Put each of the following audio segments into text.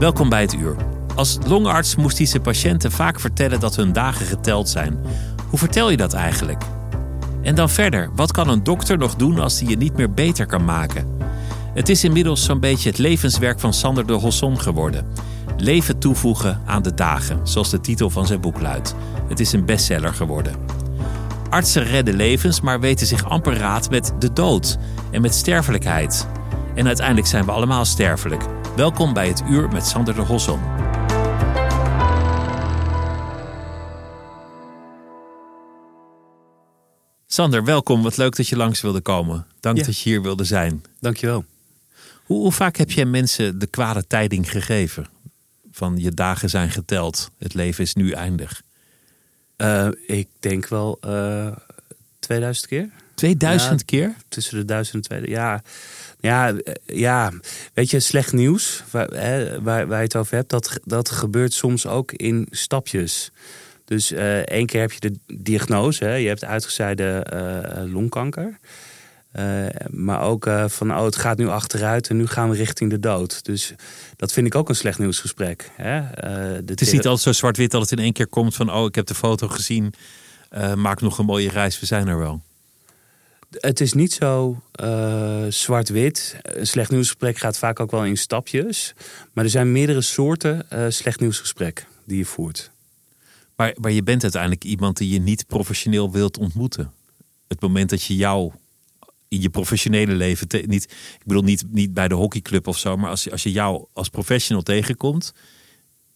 Welkom bij het uur. Als longarts moest hij zijn patiënten vaak vertellen dat hun dagen geteld zijn. Hoe vertel je dat eigenlijk? En dan verder, wat kan een dokter nog doen als hij je niet meer beter kan maken? Het is inmiddels zo'n beetje het levenswerk van Sander de Hosson geworden. Leven toevoegen aan de dagen, zoals de titel van zijn boek luidt. Het is een bestseller geworden. Artsen redden levens, maar weten zich amper raad met de dood en met sterfelijkheid. En uiteindelijk zijn we allemaal sterfelijk. Welkom bij het Uur met Sander de Hosson. Sander, welkom. Wat leuk dat je langs wilde komen. Dank Ja. dat je hier wilde zijn. Dankjewel. Hoe, hoe vaak heb jij mensen de kwade tijding gegeven? Van je dagen zijn geteld, het leven is nu eindig. Eh, ik denk wel eh 2000 keer. 2000 Ja. keer? Tussen de 1000 en 2000. Ja, ja, eh, ja. weet je, slecht nieuws waar, hè, waar, waar je het over hebt, dat, dat gebeurt soms ook in stapjes. Dus eh één keer heb je de diagnose, hè, je hebt uitgezaaide eh, longkanker. Maar ook van, oh, het gaat nu achteruit en nu gaan we richting de dood. Dus dat vind ik ook een slecht nieuwsgesprek. Hè? De Het is niet altijd zo zwart-wit dat het in één keer komt van... oh, ik heb de foto gezien, eh, maak nog een mooie reis, we zijn er wel. Het is niet zo eh, zwart-wit. Een slecht nieuwsgesprek gaat vaak ook wel in stapjes. Maar er zijn meerdere soorten eh, slecht nieuwsgesprek die je voert. Maar, maar je bent uiteindelijk iemand die je niet professioneel wilt ontmoeten. Het moment dat je jou in je professionele leven... te- niet, ik bedoel niet, niet bij de hockeyclub of zo... maar als, je- als je jou als professional tegenkomt...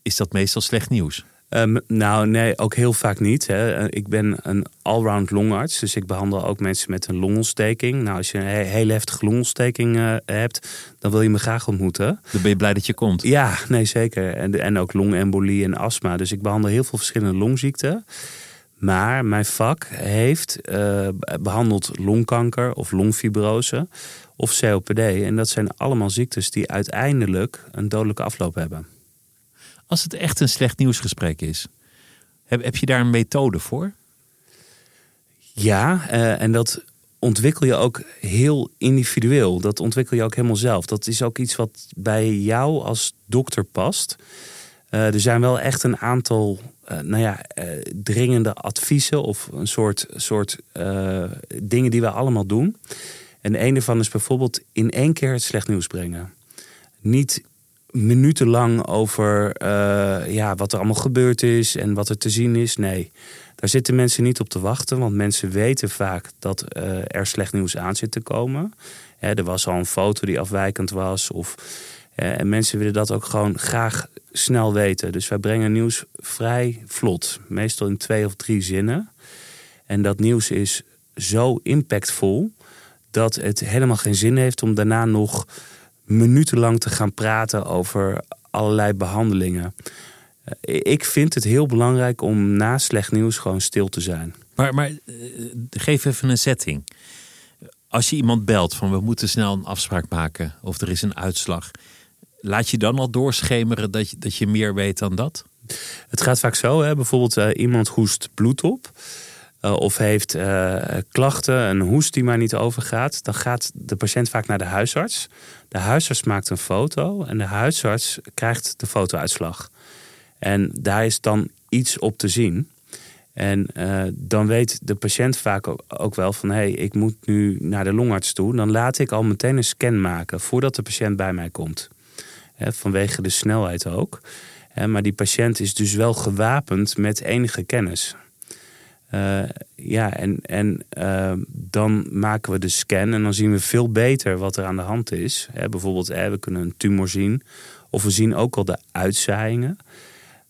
is dat meestal slecht nieuws. Ehm, nou, nee, ook heel vaak niet. Hè. Ik ben een allround longarts, dus ik behandel ook mensen met een longontsteking. Nou, als je een he- hele heftige longontsteking eh, hebt, dan wil je me graag ontmoeten. Dan ben je blij dat je komt. Ja, nee, zeker. En, en ook longembolie en astma. Dus ik behandel heel veel verschillende longziekten. Maar mijn vak heeft eh, behandeld longkanker of longfibrose of COPD. En dat zijn allemaal ziektes die uiteindelijk een dodelijke afloop hebben. Als het echt een slecht nieuwsgesprek is... heb, heb je daar een methode voor? Ja, eh, en dat ontwikkel je ook heel individueel. Dat ontwikkel je ook helemaal zelf. Dat is ook iets wat bij jou als dokter past. Eh, er zijn wel echt een aantal eh, nou ja, dringende adviezen of een soort, soort dingen die we allemaal doen. En een daarvan is bijvoorbeeld in één keer het slecht nieuws brengen. Niet minutenlang over eh, ja, wat er allemaal gebeurd is en wat er te zien is. Nee, daar zitten mensen niet op te wachten, want mensen weten vaak dat eh, er slecht nieuws aan zit te komen. Hè, er was al een foto die afwijkend was. Of, eh, en mensen willen dat ook gewoon graag snel weten. Dus wij brengen nieuws vrij vlot, meestal in twee of drie zinnen. En dat nieuws is zo impactvol dat het helemaal geen zin heeft om daarna nog minutenlang te gaan praten over allerlei behandelingen. Eh, Ik vind het heel belangrijk om na slecht nieuws gewoon stil te zijn. Maar, maar eh, geef even een setting. Als je iemand belt van we moeten snel een afspraak maken of er is een uitslag. Laat je dan al doorschemeren dat je, dat je meer weet dan dat? Het gaat vaak zo, hè? bijvoorbeeld eh, iemand hoest bloed op. eh, of heeft eh, klachten, een hoest die maar niet overgaat. Dan gaat de patiënt vaak naar de huisarts. De huisarts maakt een foto en de huisarts krijgt de fotouitslag. En daar is dan iets op te zien. En uh, dan weet de patiënt vaak ook, wel van hé, hey, ik moet nu naar de longarts toe. Dan laat ik al meteen een scan maken voordat de patiënt bij mij komt. Vanwege de snelheid ook. Maar die patiënt is dus wel gewapend met enige kennis. Uh, ja, en, en uh, dan maken we de scan en dan zien we veel beter wat er aan de hand is. Hè, bijvoorbeeld, we kunnen een tumor zien. Of we zien ook al de uitzaaiingen.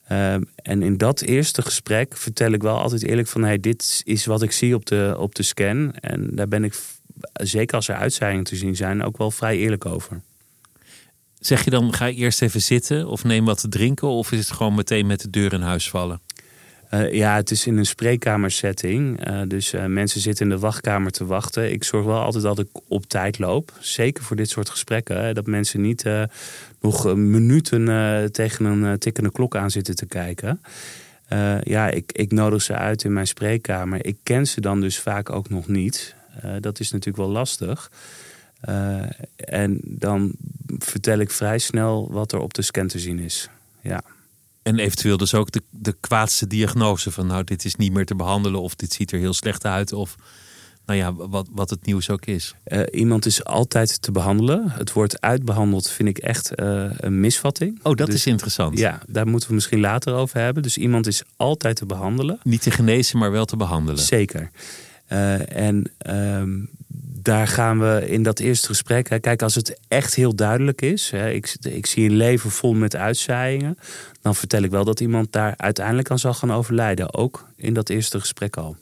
Ehm, en in dat eerste gesprek vertel ik wel altijd eerlijk van... Hey, dit is wat ik zie op de, op de scan. En daar ben ik, zeker als er uitzaaiingen te zien zijn, ook wel vrij eerlijk over. Zeg je dan, ga eerst even zitten of neem wat te drinken... of is het gewoon meteen met de deur in huis vallen? Uh, ja, het is in een spreekkamersetting. Uh, dus uh, mensen zitten in de wachtkamer te wachten. Ik zorg wel altijd dat ik op tijd loop. Zeker voor dit soort gesprekken. Dat mensen niet nog minuten tegen een tikkende klok aan zitten te kijken. ja, ik, ik nodig ze uit in mijn spreekkamer. Ik ken ze dan dus vaak ook nog niet. dat is natuurlijk wel lastig. en dan vertel ik vrij snel wat er op de scan te zien is. Ja. En eventueel dus ook de, de kwaadste diagnose van nou, dit is niet meer te behandelen of dit ziet er heel slecht uit of nou ja, wat, wat het nieuws ook is. Uh, iemand is altijd te behandelen. Het woord uitbehandeld vind ik echt uh, een misvatting. Oh, dat dus, is interessant. Ja, daar moeten we misschien later over hebben. Dus iemand is altijd te behandelen. Niet te genezen, maar wel te behandelen. Zeker. Uh, en um, daar gaan we in dat eerste gesprek. Hè, kijk, als het echt heel duidelijk is. Hè, ik, ik zie een leven vol met uitzaaiingen. Dan vertel ik wel dat iemand daar uiteindelijk aan zal gaan overlijden. Ook in dat eerste gesprek al.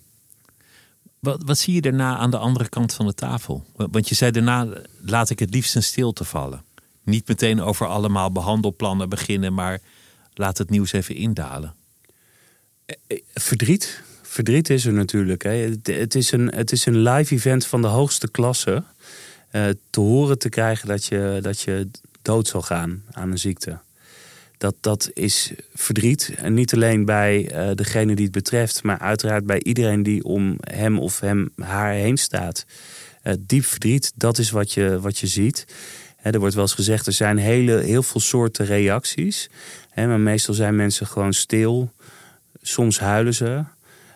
Wat, wat zie je daarna aan de andere kant van de tafel? Want je zei daarna, laat ik het liefst in stilte vallen. Niet meteen over allemaal behandelplannen beginnen, maar laat het nieuws even indalen. Eh, eh, verdriet verdriet is er natuurlijk. Hè. Het, is een, het is een live event van de hoogste klasse. Uh, te horen te krijgen dat je, dat je dood zal gaan aan een ziekte. Dat, dat is verdriet. En niet alleen bij uh, degene die het betreft, maar uiteraard bij iedereen die om hem of hem haar heen staat. Uh, diep verdriet, dat is wat je, wat je ziet. er wordt wel eens gezegd, er zijn hele, heel veel soorten reacties. maar meestal zijn mensen gewoon stil. Soms huilen ze.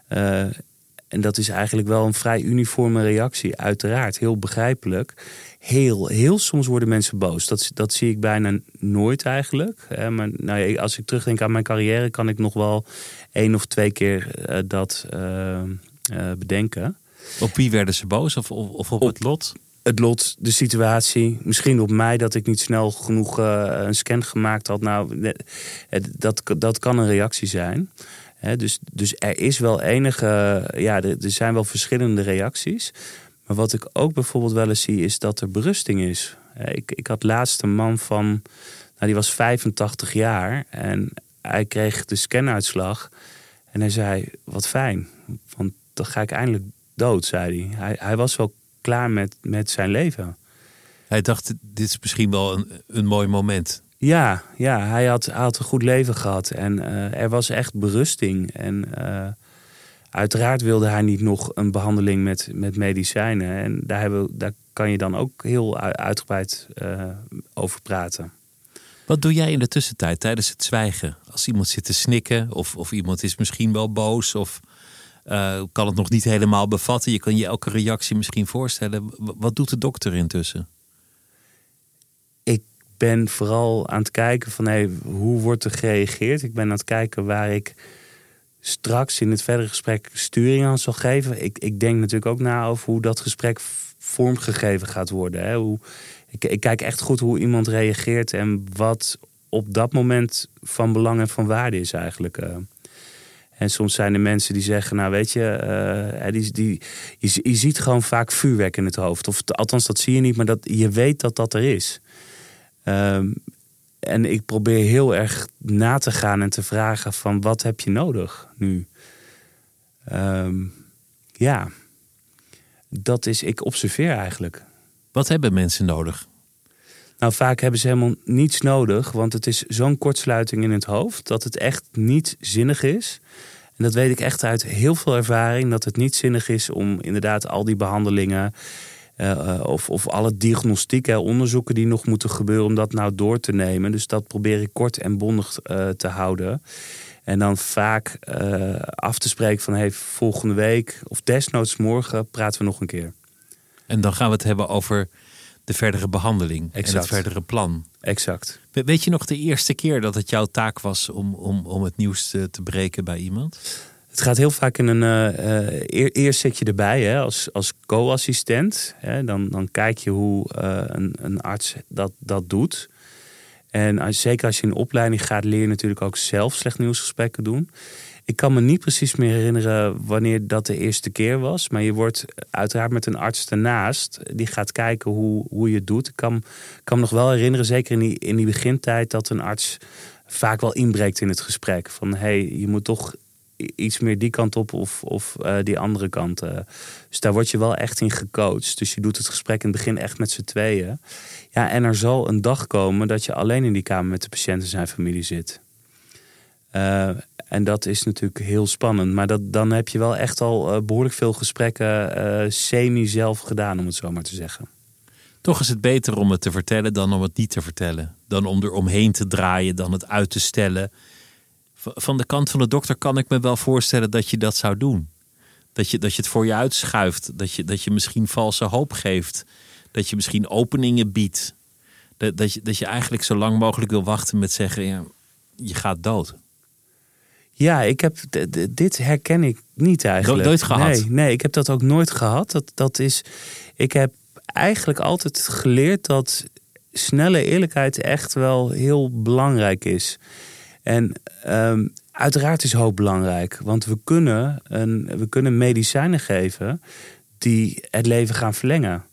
Uh, en dat is eigenlijk wel een vrij uniforme reactie, uiteraard. Heel begrijpelijk. Heel, heel soms worden mensen boos. Dat, dat zie ik bijna nooit eigenlijk. Maar nou, als ik terugdenk aan mijn carrière, kan ik nog wel één of twee keer uh, dat uh, bedenken. Op wie werden ze boos? Of, of, of op, op, het lot? Het lot, de situatie. Misschien op mij dat ik niet snel genoeg een scan gemaakt had. Nou, dat, dat kan een reactie zijn dus, dus er is wel enige, ja, er, zijn wel verschillende reacties. Maar wat ik ook bijvoorbeeld wel eens zie, is dat er berusting is. ik, ik had laatst een man van, nou, die was 85 jaar en hij kreeg de scanuitslag. En hij zei, wat fijn, want dan ga ik eindelijk dood, zei hij. Hij, hij was wel klaar met, met zijn leven. Hij dacht, dit is misschien wel een, een mooi moment. Ja, ja hij, had, had een goed leven gehad en uh, er was echt berusting. En uh, uiteraard wilde hij niet nog een behandeling met, met medicijnen. En daar, hebben, daar kan je dan ook heel uitgebreid uh, over praten. Wat doe jij in de tussentijd tijdens het zwijgen? Als iemand zit te snikken of, of iemand is misschien wel boos of kan het nog niet helemaal bevatten. Je kan je elke reactie misschien voorstellen. Wat doet de dokter intussen? Ben vooral aan het kijken van hey, hoe wordt er gereageerd. Ik ben aan het kijken waar ik straks in het verdere gesprek sturing aan zal geven. Ik, ik denk natuurlijk ook na over hoe dat gesprek vormgegeven gaat worden. Hè. Hoe, ik, ik kijk echt goed hoe iemand reageert en wat op dat moment van belang en van waarde is eigenlijk. Uh. En soms zijn er mensen die zeggen, nou weet je, uh, die, die, je, je, ziet gewoon vaak vuurwerk in het hoofd. Of althans, dat zie je niet, maar dat, je weet dat dat er is. Um, en ik probeer heel erg na te gaan en te vragen van wat heb je nodig nu? Um, ja, dat is, ik observeer eigenlijk. Wat hebben mensen nodig? Nou, vaak hebben ze helemaal niets nodig, want het is zo'n kortsluiting in het hoofd dat het echt niet zinnig is. En dat weet ik echt uit heel veel ervaring, dat het niet zinnig is om inderdaad al die behandelingen uh, of, of alle diagnostiek, hè, onderzoeken die nog moeten gebeuren om dat nou door te nemen. Dus dat probeer ik kort en bondig uh, te houden. En dan vaak uh, af te spreken van hey, volgende week of desnoods morgen praten we nog een keer. En dan gaan we het hebben over de verdere behandeling exact. en het verdere plan. Exact. Weet je nog de eerste keer dat het jouw taak was om, om, om het nieuws te, te breken bij iemand? Het gaat heel vaak in een. Uh, eerst zit je erbij hè, als, als co-assistent. Dan, dan kijk je hoe uh, een, een arts dat, dat doet. En als, zeker als je in opleiding gaat, leer je natuurlijk ook zelf slecht nieuwsgesprekken doen. Ik kan me niet precies meer herinneren wanneer dat de eerste keer was. Maar je wordt uiteraard met een arts ernaast. Die gaat kijken hoe, hoe je het doet. Ik kan, kan me nog wel herinneren, zeker in die, in die begintijd, dat een arts vaak wel inbreekt in het gesprek. Van hé, je moet toch iets meer die kant op of, of uh, die andere kant. Uh. Dus daar word je wel echt in gecoacht. Dus je doet het gesprek in het begin echt met z'n tweeën. Ja, en er zal een dag komen dat je alleen in die kamer met de patiënt en zijn familie zit. Uh, en dat is natuurlijk heel spannend. Maar dat, dan heb je wel echt al behoorlijk veel gesprekken semi-zelf gedaan, om het zo maar te zeggen. Toch is het beter om het te vertellen dan om het niet te vertellen. Dan om er omheen te draaien, dan het uit te stellen van de kant van de dokter kan ik me wel voorstellen dat je dat zou doen. Dat je, dat je het voor je uitschuift. Dat je, dat je misschien valse hoop geeft. Dat je misschien openingen biedt. Dat, dat, je, dat je eigenlijk zo lang mogelijk wil wachten met zeggen: ja, je gaat dood. Ja, ik heb dit herken ik niet eigenlijk. Nooit gehad? Nee, nee, ik heb dat ook nooit gehad. Dat, dat is, ik heb eigenlijk altijd geleerd dat snelle eerlijkheid echt wel heel belangrijk is. En um, uiteraard is hoop belangrijk, want we kunnen, een, we kunnen medicijnen geven die het leven gaan verlengen.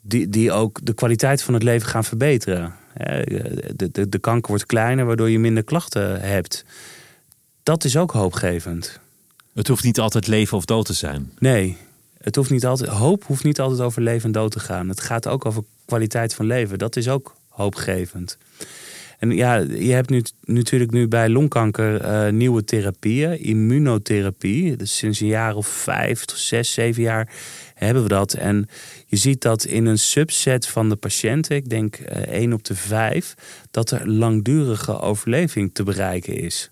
Die, die ook de kwaliteit van het leven gaan verbeteren. De, de, de kanker wordt kleiner, waardoor je minder klachten hebt. Dat is ook hoopgevend. Het hoeft niet altijd leven of dood te zijn. Nee, het hoeft niet altijd, hoop hoeft niet altijd over leven en dood te gaan. Het gaat ook over kwaliteit van leven. Dat is ook hoopgevend. En ja, je hebt nu natuurlijk nu bij longkanker uh, nieuwe therapieën, immunotherapie. Dus sinds een jaar of vijf, zes, zeven jaar hebben we dat. En je ziet dat in een subset van de patiënten, ik denk uh, één op de vijf, dat er langdurige overleving te bereiken is.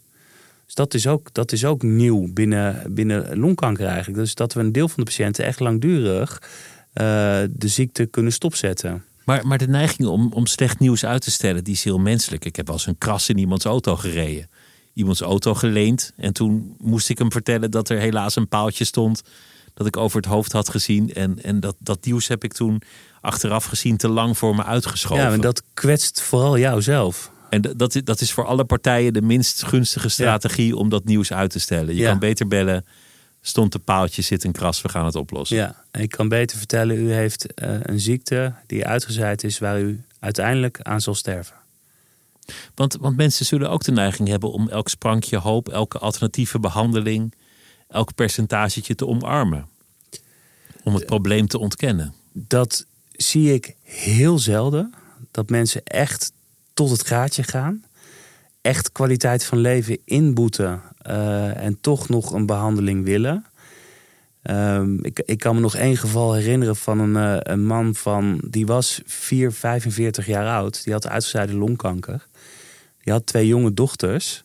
Dus dat is ook, dat is ook nieuw binnen, binnen longkanker eigenlijk. Dus dat we een deel van de patiënten echt langdurig uh, de ziekte kunnen stopzetten. Maar, maar de neiging om, om slecht nieuws uit te stellen, die is heel menselijk. Ik heb wel eens een kras in iemands auto gereden. Iemands auto geleend. En toen moest ik hem vertellen dat er helaas een paaltje stond. Dat ik over het hoofd had gezien. En, en dat, dat nieuws heb ik toen achteraf gezien te lang voor me uitgeschoven. Ja, en dat kwetst vooral jouzelf. En dat, dat is voor alle partijen de minst gunstige strategie om dat nieuws uit te stellen. Je kan beter bellen stond de paaltje, zit een kras, we gaan het oplossen. Ja, ik kan beter vertellen, u heeft uh, een ziekte die uitgezaaid is waar u uiteindelijk aan zal sterven. Want, want mensen zullen ook de neiging hebben om elk sprankje hoop, elke alternatieve behandeling, elk percentagetje te omarmen. Om het probleem te ontkennen. Dat zie ik heel zelden. Dat mensen echt tot het gaatje gaan. Echt kwaliteit van leven inboeten uh, en toch nog een behandeling willen. Um, ik, ik, kan me nog één geval herinneren van een, uh, een man van, die was 4, 45 jaar oud. Die had uitgezaaide longkanker. Die had twee jonge dochters.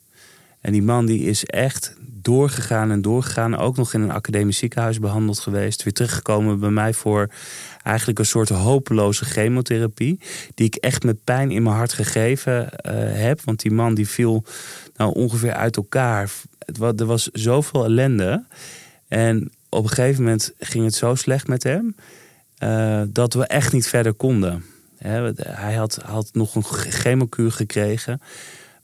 En die man die is echt doorgegaan en doorgegaan. Ook nog in een academisch ziekenhuis behandeld geweest. Weer teruggekomen bij mij voor eigenlijk een soort hopeloze chemotherapie. Die ik echt met pijn in mijn hart gegeven uh, heb. Want die man die viel nou ongeveer uit elkaar. Er was zoveel ellende. En op een gegeven moment ging het zo slecht met hem. Uh, dat we echt niet verder konden. Hij had, had nog een chemokuur gekregen.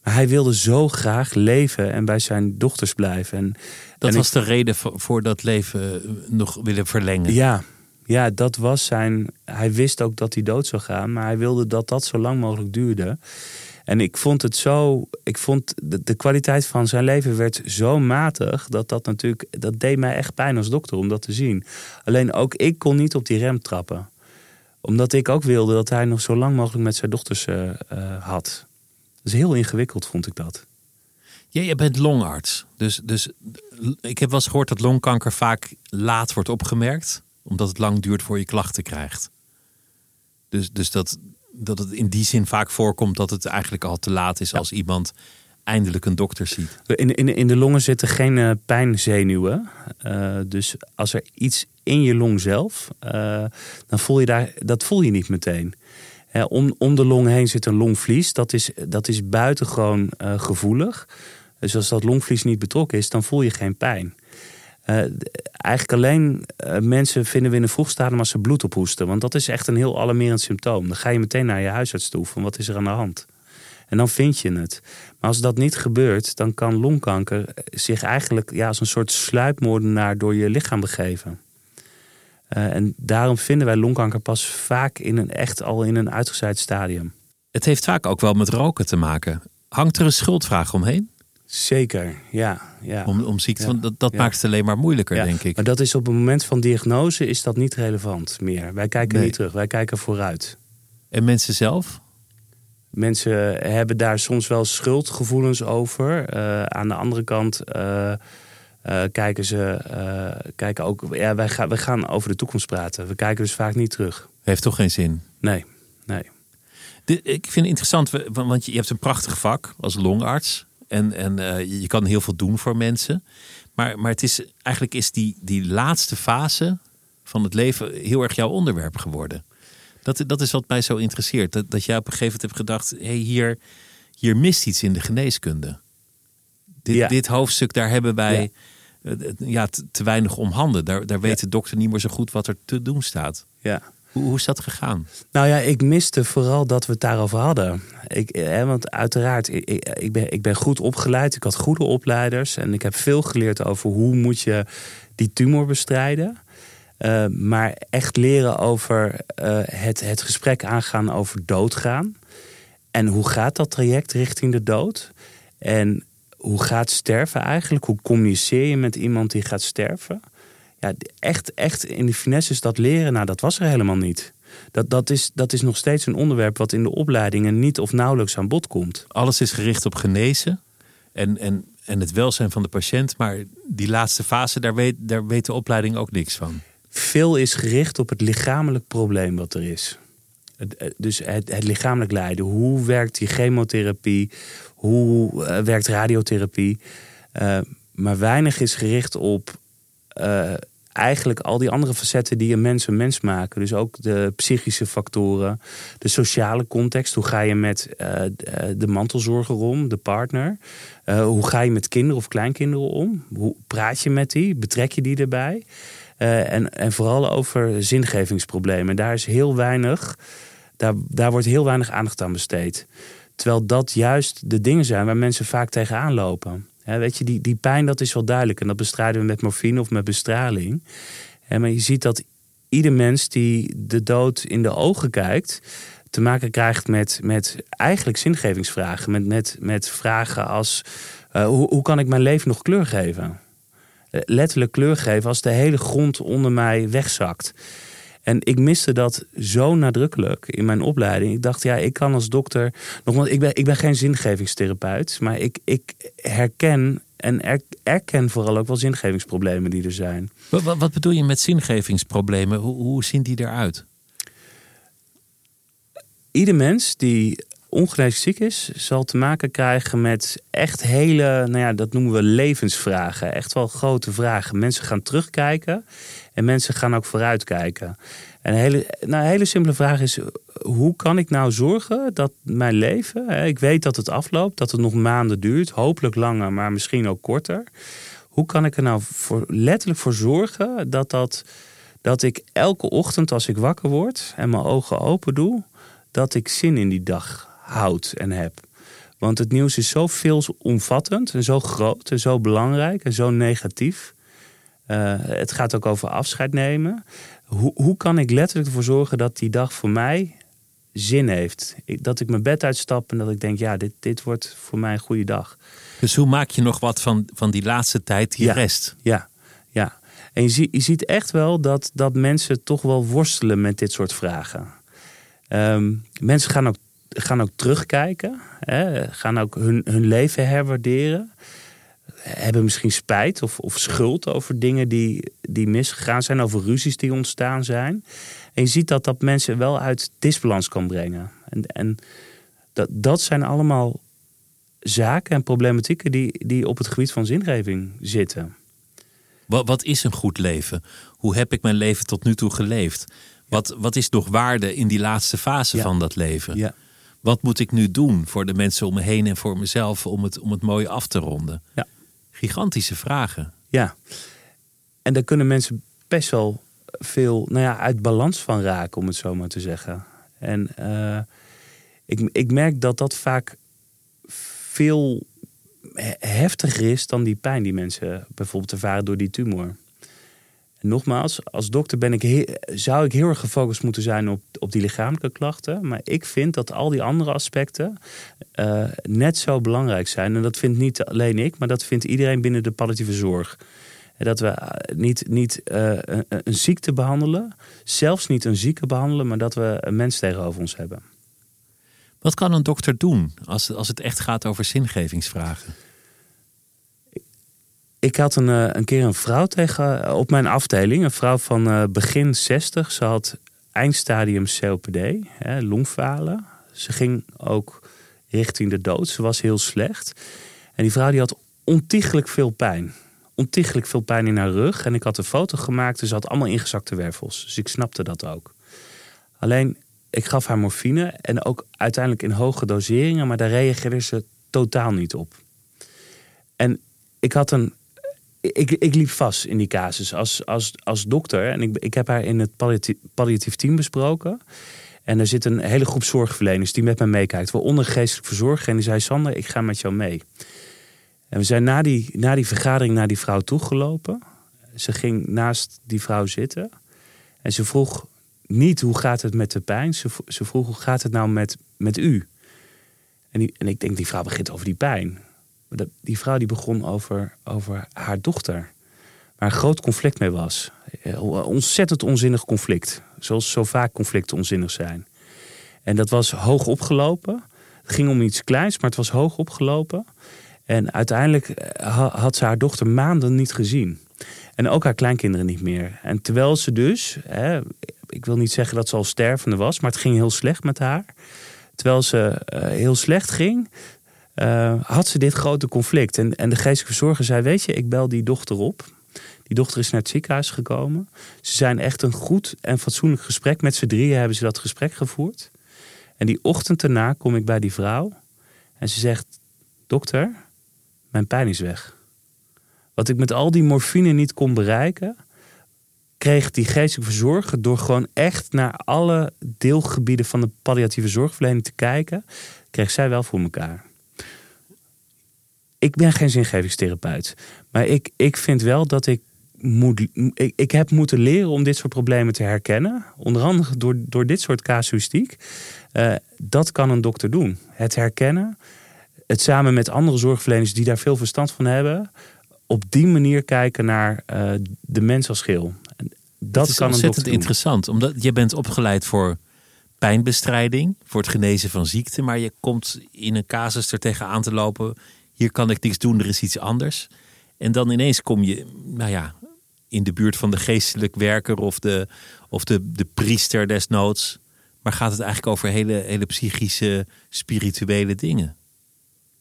Maar hij wilde zo graag leven en bij zijn dochters blijven. En, dat en was ik, de reden voor dat leven nog willen verlengen. Ja, ja, dat was zijn. Hij wist ook dat hij dood zou gaan, maar hij wilde dat dat zo lang mogelijk duurde. En ik vond het zo. Ik vond de, de kwaliteit van zijn leven werd zo matig. Dat dat natuurlijk. Dat deed mij echt pijn als dokter om dat te zien. Alleen ook ik kon niet op die rem trappen. Omdat ik ook wilde dat hij nog zo lang mogelijk met zijn dochters uh, uh, had. Dat is heel ingewikkeld, vond ik dat. Ja, je bent longarts. Dus, dus ik heb wel eens gehoord dat longkanker vaak laat wordt opgemerkt. Omdat het lang duurt voor je klachten krijgt. Dus, dus dat, dat het in die zin vaak voorkomt dat het eigenlijk al te laat is als iemand eindelijk een dokter ziet? In, in, in de longen zitten geen uh, pijnzenuwen. Uh, dus als er iets in je long zelf, uh, dan voel je daar, dat voel je niet meteen. Om, om de long heen zit een longvlies. Dat is, dat is buitengewoon gevoelig. Dus als dat longvlies niet betrokken is, dan voel je geen pijn. eigenlijk alleen mensen vinden we in een vroeg stadium als ze bloed ophoesten. Want dat is echt een heel alarmerend symptoom. Dan ga je meteen naar je huisarts toe van wat is er aan de hand. En dan vind je het. Maar als dat niet gebeurt, dan kan longkanker zich eigenlijk ja, als een soort sluipmoordenaar door je lichaam begeven. Uh, en daarom vinden wij longkanker pas vaak in een echt al in een uitgezaaid stadium. Het heeft vaak ook wel met roken te maken. Hangt er een schuldvraag omheen? Zeker, ja. ja. Om, om ziekte, ja. dat, dat maakt het alleen maar moeilijker, denk ik. Maar dat is op het moment van diagnose is dat niet relevant meer. Wij kijken nee. niet terug, wij kijken vooruit. En mensen zelf? Mensen hebben daar soms wel schuldgevoelens over. Uh, aan de andere kant uh, uh, kijken ze kijken ook. Ja, wij, gaan, wij gaan over de toekomst praten. We kijken dus vaak niet terug. Heeft toch geen zin? Nee, nee. De, ik vind het interessant, want je hebt een prachtig vak als longarts. En, en je kan heel veel doen voor mensen. Maar, maar het is, eigenlijk is die, die laatste fase van het leven heel erg jouw onderwerp geworden. Dat, dat is wat mij zo interesseert. Dat, dat jij op een gegeven moment hebt gedacht: hé, hey, hier, hier mist iets in de geneeskunde. Dit, Ja. dit hoofdstuk, daar hebben wij eh, ja. te, te weinig om handen. Daar, daar weet de dokter niet meer zo goed wat er te doen staat. Ja. Hoe, hoe is dat gegaan? Nou ja, ik miste vooral dat we het daarover hadden. Ik, hè, want uiteraard, ik, ik, ik ben, ik ben goed opgeleid. Ik had goede opleiders. En ik heb veel geleerd over hoe moet je die tumor bestrijden. Uh, maar echt leren over uh, het, het gesprek aangaan over doodgaan. En hoe gaat dat traject richting de dood? En hoe gaat sterven eigenlijk? Hoe communiceer je met iemand die gaat sterven? Ja, echt, echt in de finesses dat leren, nou, dat was er helemaal niet. Dat, dat, is, dat is nog steeds een onderwerp wat in de opleidingen niet of nauwelijks aan bod komt. Alles is gericht op genezen en, en, en het welzijn van de patiënt. Maar die laatste fase, daar weet, daar weet de opleiding ook niks van. Veel is gericht op het lichamelijk probleem wat er is. Het, dus het, het, lichamelijk lijden. Hoe werkt die chemotherapie? Hoe uh, werkt radiotherapie? Uh, maar weinig is gericht op eigenlijk al die andere facetten die een mens een mens maken. Dus ook de psychische factoren, de sociale context. Hoe ga je met de mantelzorger om, de partner? hoe ga je met kinderen of kleinkinderen om? Hoe praat je met die? Betrek je die erbij? En, en vooral over zingevingsproblemen. Daar is heel weinig, daar, daar wordt heel weinig aandacht aan besteed. Terwijl dat juist de dingen zijn waar mensen vaak tegenaan lopen. Weet je, die, die pijn dat is wel duidelijk. En dat bestrijden we met morfine of met bestraling. Maar je ziet dat ieder mens die de dood in de ogen kijkt, te maken krijgt met, met eigenlijk zingevingsvragen. Met, met, met vragen als: uh, hoe, hoe kan ik mijn leven nog kleur geven? letterlijk kleur geven als de hele grond onder mij wegzakt. En ik miste dat zo nadrukkelijk in mijn opleiding. Ik dacht, ja, ik kan als dokter. Nogmaals, ik ben, ik ben geen zingevingstherapeut. Maar ik, ik herken en er, erken vooral ook wel zingevingsproblemen die er zijn. Wat, wat bedoel je met zingevingsproblemen? Hoe, hoe zien die eruit? Ieder mens die ongeneeslijk ziek is, zal te maken krijgen met echt hele, nou ja, dat noemen we levensvragen. Echt wel grote vragen. Mensen gaan terugkijken en mensen gaan ook vooruitkijken. En een hele, nou, hele simpele vraag is: hoe kan ik nou zorgen dat mijn leven, ik weet dat het afloopt, dat het nog maanden duurt, hopelijk langer, maar misschien ook korter. Hoe kan ik er nou voor, letterlijk voor zorgen dat, dat, dat ik elke ochtend als ik wakker word en mijn ogen open doe, dat ik zin in die dag houd en heb. Want het nieuws is zo veelomvattend en zo groot en zo belangrijk en zo negatief. Uh, het gaat ook over afscheid nemen. Hoe, hoe kan ik letterlijk ervoor zorgen dat die dag voor mij zin heeft? Ik, dat ik mijn bed uitstap en dat ik denk, ja, dit, dit wordt voor mij een goede dag. Dus hoe maak je nog wat van, van die laatste tijd die ja, rest? Ja, ja. En je, zie, je ziet echt wel dat, dat mensen toch wel worstelen met dit soort vragen. Um, mensen gaan ook gaan ook terugkijken, hè, gaan ook hun, hun leven herwaarderen. Hebben misschien spijt of, of schuld over dingen die, die misgegaan zijn, over ruzies die ontstaan zijn. En je ziet dat dat mensen wel uit disbalans kan brengen. En, en dat, dat zijn allemaal zaken en problematieken die, die op het gebied van zingeving zitten. Wat, wat is een goed leven? Hoe heb ik mijn leven tot nu toe geleefd? Wat, wat is nog waarde in die laatste fase Ja. van dat leven? Ja. Wat moet ik nu doen voor de mensen om me heen en voor mezelf om het, om het mooi af te ronden? Ja. Gigantische vragen. Ja. En daar kunnen mensen best wel veel nou ja, uit balans van raken, om het zo maar te zeggen. En eh, ik, ik merk dat dat vaak veel he- heftiger is dan die pijn die mensen bijvoorbeeld ervaren door die tumor. Nogmaals, als dokter ben ik zou ik heel erg gefocust moeten zijn op, op die lichamelijke klachten. Maar ik vind dat al die andere aspecten eh, net zo belangrijk zijn. En dat vindt niet alleen ik, maar dat vindt iedereen binnen de palliatieve zorg. Dat we eh, niet, niet eh, een, een ziekte behandelen, zelfs niet een zieke behandelen, maar dat we een mens tegenover ons hebben. Wat kan een dokter doen als, als het echt gaat over zingevingsvragen? Ik had een, eh, een keer een vrouw tegen, eh, op mijn afdeling, een vrouw van eh, begin 60. Ze had eindstadium COPD, hè, longfalen. Ze ging ook richting de dood. Ze was heel slecht. En die vrouw die had ontiegelijk veel pijn. Ontiegelijk veel pijn in haar rug. En ik had een foto gemaakt en ze had allemaal ingezakte wervels. Dus ik snapte dat ook. Alleen, ik gaf haar morfine en ook uiteindelijk in hoge doseringen, maar daar reageerde ze totaal niet op. En ik had een. Ik, ik liep vast in die casus als, als, als dokter. En ik, ik heb haar in het palliatief, palliatief team besproken. En er zit een hele groep zorgverleners die met mij meekijkt. Waaronder geestelijk verzorger. En die zei: Sander, ik ga met jou mee. En we zijn na die, na die vergadering naar die vrouw toegelopen. Ze ging naast die vrouw zitten. En ze vroeg niet hoe gaat het met de pijn. Ze, ze vroeg hoe gaat het nou met, met u. En, en ik denk, die vrouw begint over die pijn. Die vrouw die begon over, over haar dochter. Waar een groot conflict mee was. Een ontzettend onzinnig conflict. Zoals zo vaak conflicten onzinnig zijn. En dat was hoog opgelopen. Het ging om iets kleins, maar het was hoog opgelopen. En uiteindelijk eh, ha- had ze haar dochter maanden niet gezien. En ook haar kleinkinderen niet meer. En terwijl ze dus, hè, ik wil niet zeggen dat ze al stervende was, maar het ging heel slecht met haar. Terwijl ze eh, heel slecht ging, eh, had ze dit grote conflict. En, en de geestelijke verzorger zei: Weet je, ik bel die dochter op. Die dochter is naar het ziekenhuis gekomen. Ze zijn echt een goed en fatsoenlijk gesprek. Met z'n drieën hebben ze dat gesprek gevoerd. En die ochtend daarna kom ik bij die vrouw. En ze zegt: Dokter, mijn pijn is weg. Wat ik met al die morfine niet kon bereiken, kreeg die geestelijke verzorger door gewoon echt naar alle deelgebieden van de palliatieve zorgverlening te kijken, kreeg zij wel voor elkaar. Ik ben geen zingevingstherapeut, maar ik, ik vind wel dat ik moet, ik, ik heb moeten leren om dit soort problemen te herkennen. Onder andere door, door dit soort casuïstiek. Eh, dat kan een dokter doen. Het herkennen, het samen met andere zorgverleners die daar veel verstand van hebben, op die manier kijken naar eh, de mens als geheel. Dat is kan een ontzettend doen. interessant, omdat je bent opgeleid voor pijnbestrijding, voor het genezen van ziekte, maar je komt in een casus er tegenaan te lopen. Hier kan ik niks doen, er is iets anders. En dan ineens kom je, nou ja, in de buurt van de geestelijk werker of de, of de, de priester desnoods. Maar gaat het eigenlijk over hele, hele psychische, spirituele dingen?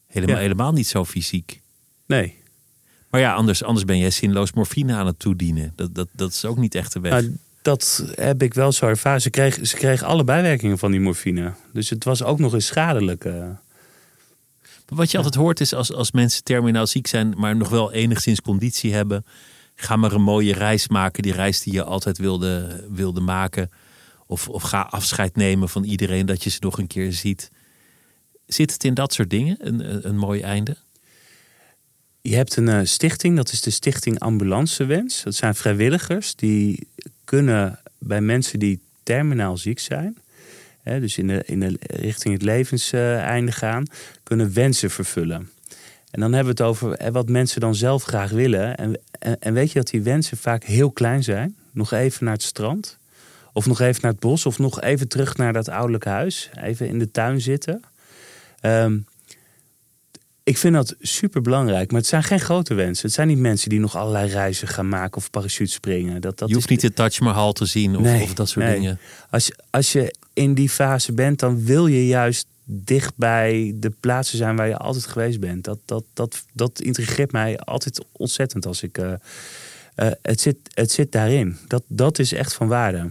Helemaal, Ja. helemaal niet zo fysiek. Nee. Maar ja, anders, anders ben jij zinloos morfine aan het toedienen. Dat, dat, dat is ook niet echt de weg. Maar dat heb ik wel zo ervaren. Ze kreeg, ze kreeg alle bijwerkingen van die morfine. Dus het was ook nog eens schadelijk. Wat je altijd hoort is als, als mensen terminaal ziek zijn, maar nog wel enigszins conditie hebben. Ga maar een mooie reis maken, die reis die je altijd wilde, wilde maken. Of, of ga afscheid nemen van iedereen dat je ze nog een keer ziet. Zit het in dat soort dingen, een, een, een mooi einde? Je hebt een eh, stichting, dat is de Stichting Ambulancewens. Dat zijn vrijwilligers die kunnen bij mensen die terminaal ziek zijn, hè, dus in de, in de richting het levenseinde gaan, kunnen wensen vervullen. En dan hebben we het over hè, wat mensen dan zelf graag willen. En, en, en weet je dat die wensen vaak heel klein zijn? Nog even naar het strand, of nog even naar het bos, of nog even terug naar dat ouderlijke huis, even in de tuin zitten. Ehm, ik vind dat super belangrijk, maar het zijn geen grote wensen. Het zijn niet mensen die nog allerlei reizen gaan maken of parachute springen. Dat, dat je hoeft is, niet de Taj Mahal te zien of, Nee, of dat soort nee. dingen. Als, als je in die fase bent, dan wil je juist dicht bij de plaatsen zijn waar je altijd geweest bent. Dat, dat, dat, dat intrigeert mij altijd ontzettend als ik. Uh, het, zit, het zit daarin. Dat, dat is echt van waarde.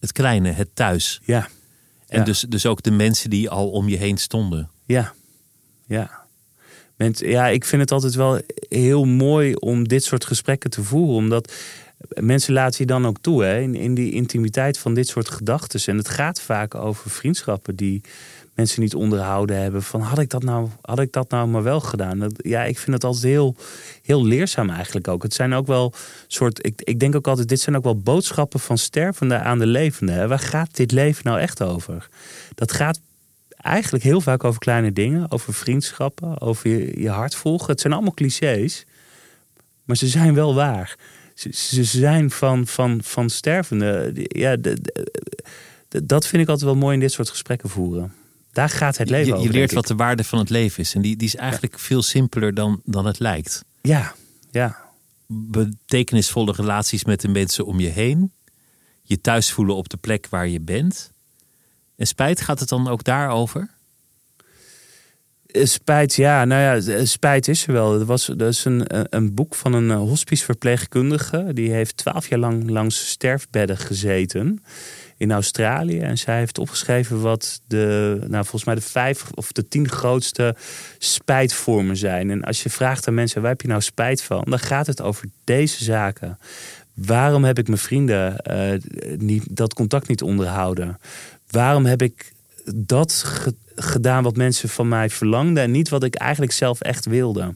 Het kleine, het thuis. Ja. En Dus, dus ook de mensen die al om je heen stonden. Ja, ja. ja, ik vind het altijd wel heel mooi om dit soort gesprekken te voeren. Omdat mensen laten je dan ook toe hè, in, die intimiteit van dit soort gedachten. En het gaat vaak over vriendschappen die mensen niet onderhouden hebben. Van had ik dat nou, had ik dat nou maar wel gedaan? Dat, ja, ik vind het altijd heel, heel leerzaam eigenlijk ook. Het zijn ook wel soort, ik, ik denk ook altijd, dit zijn ook wel boodschappen van stervende aan de levende. Waar gaat dit leven nou echt over? Dat gaat eigenlijk heel vaak over kleine dingen, over vriendschappen, over je, je hart volgen. Het zijn allemaal clichés, maar ze zijn wel waar. Ze, ze zijn van, van, van stervende. Ja, dat vind ik altijd wel mooi in dit soort gesprekken voeren. Daar gaat het leven je, over. Je leert wat de waarde van het leven is. En die, die is eigenlijk veel simpeler dan, dan het lijkt. Ja, ja. Betekenisvolle relaties met de mensen om je heen. Je thuis voelen op de plek waar je bent. En spijt, gaat het dan ook daarover? Eh, spijt, ja, nou ja, eh, spijt is er wel. Er was er is een, eh, een boek van een hospiceverpleegkundige. Die heeft twaalf jaar lang langs sterfbedden gezeten in Australië. En zij heeft opgeschreven wat de, nou volgens mij de vijf of de tien grootste spijtvormen zijn. En als je vraagt aan mensen, waar heb je nou spijt van? Dan gaat het over deze zaken. Waarom heb ik mijn vrienden niet, dat contact niet onderhouden? Waarom heb ik dat gedaan wat mensen van mij verlangden en niet wat ik eigenlijk zelf echt wilde?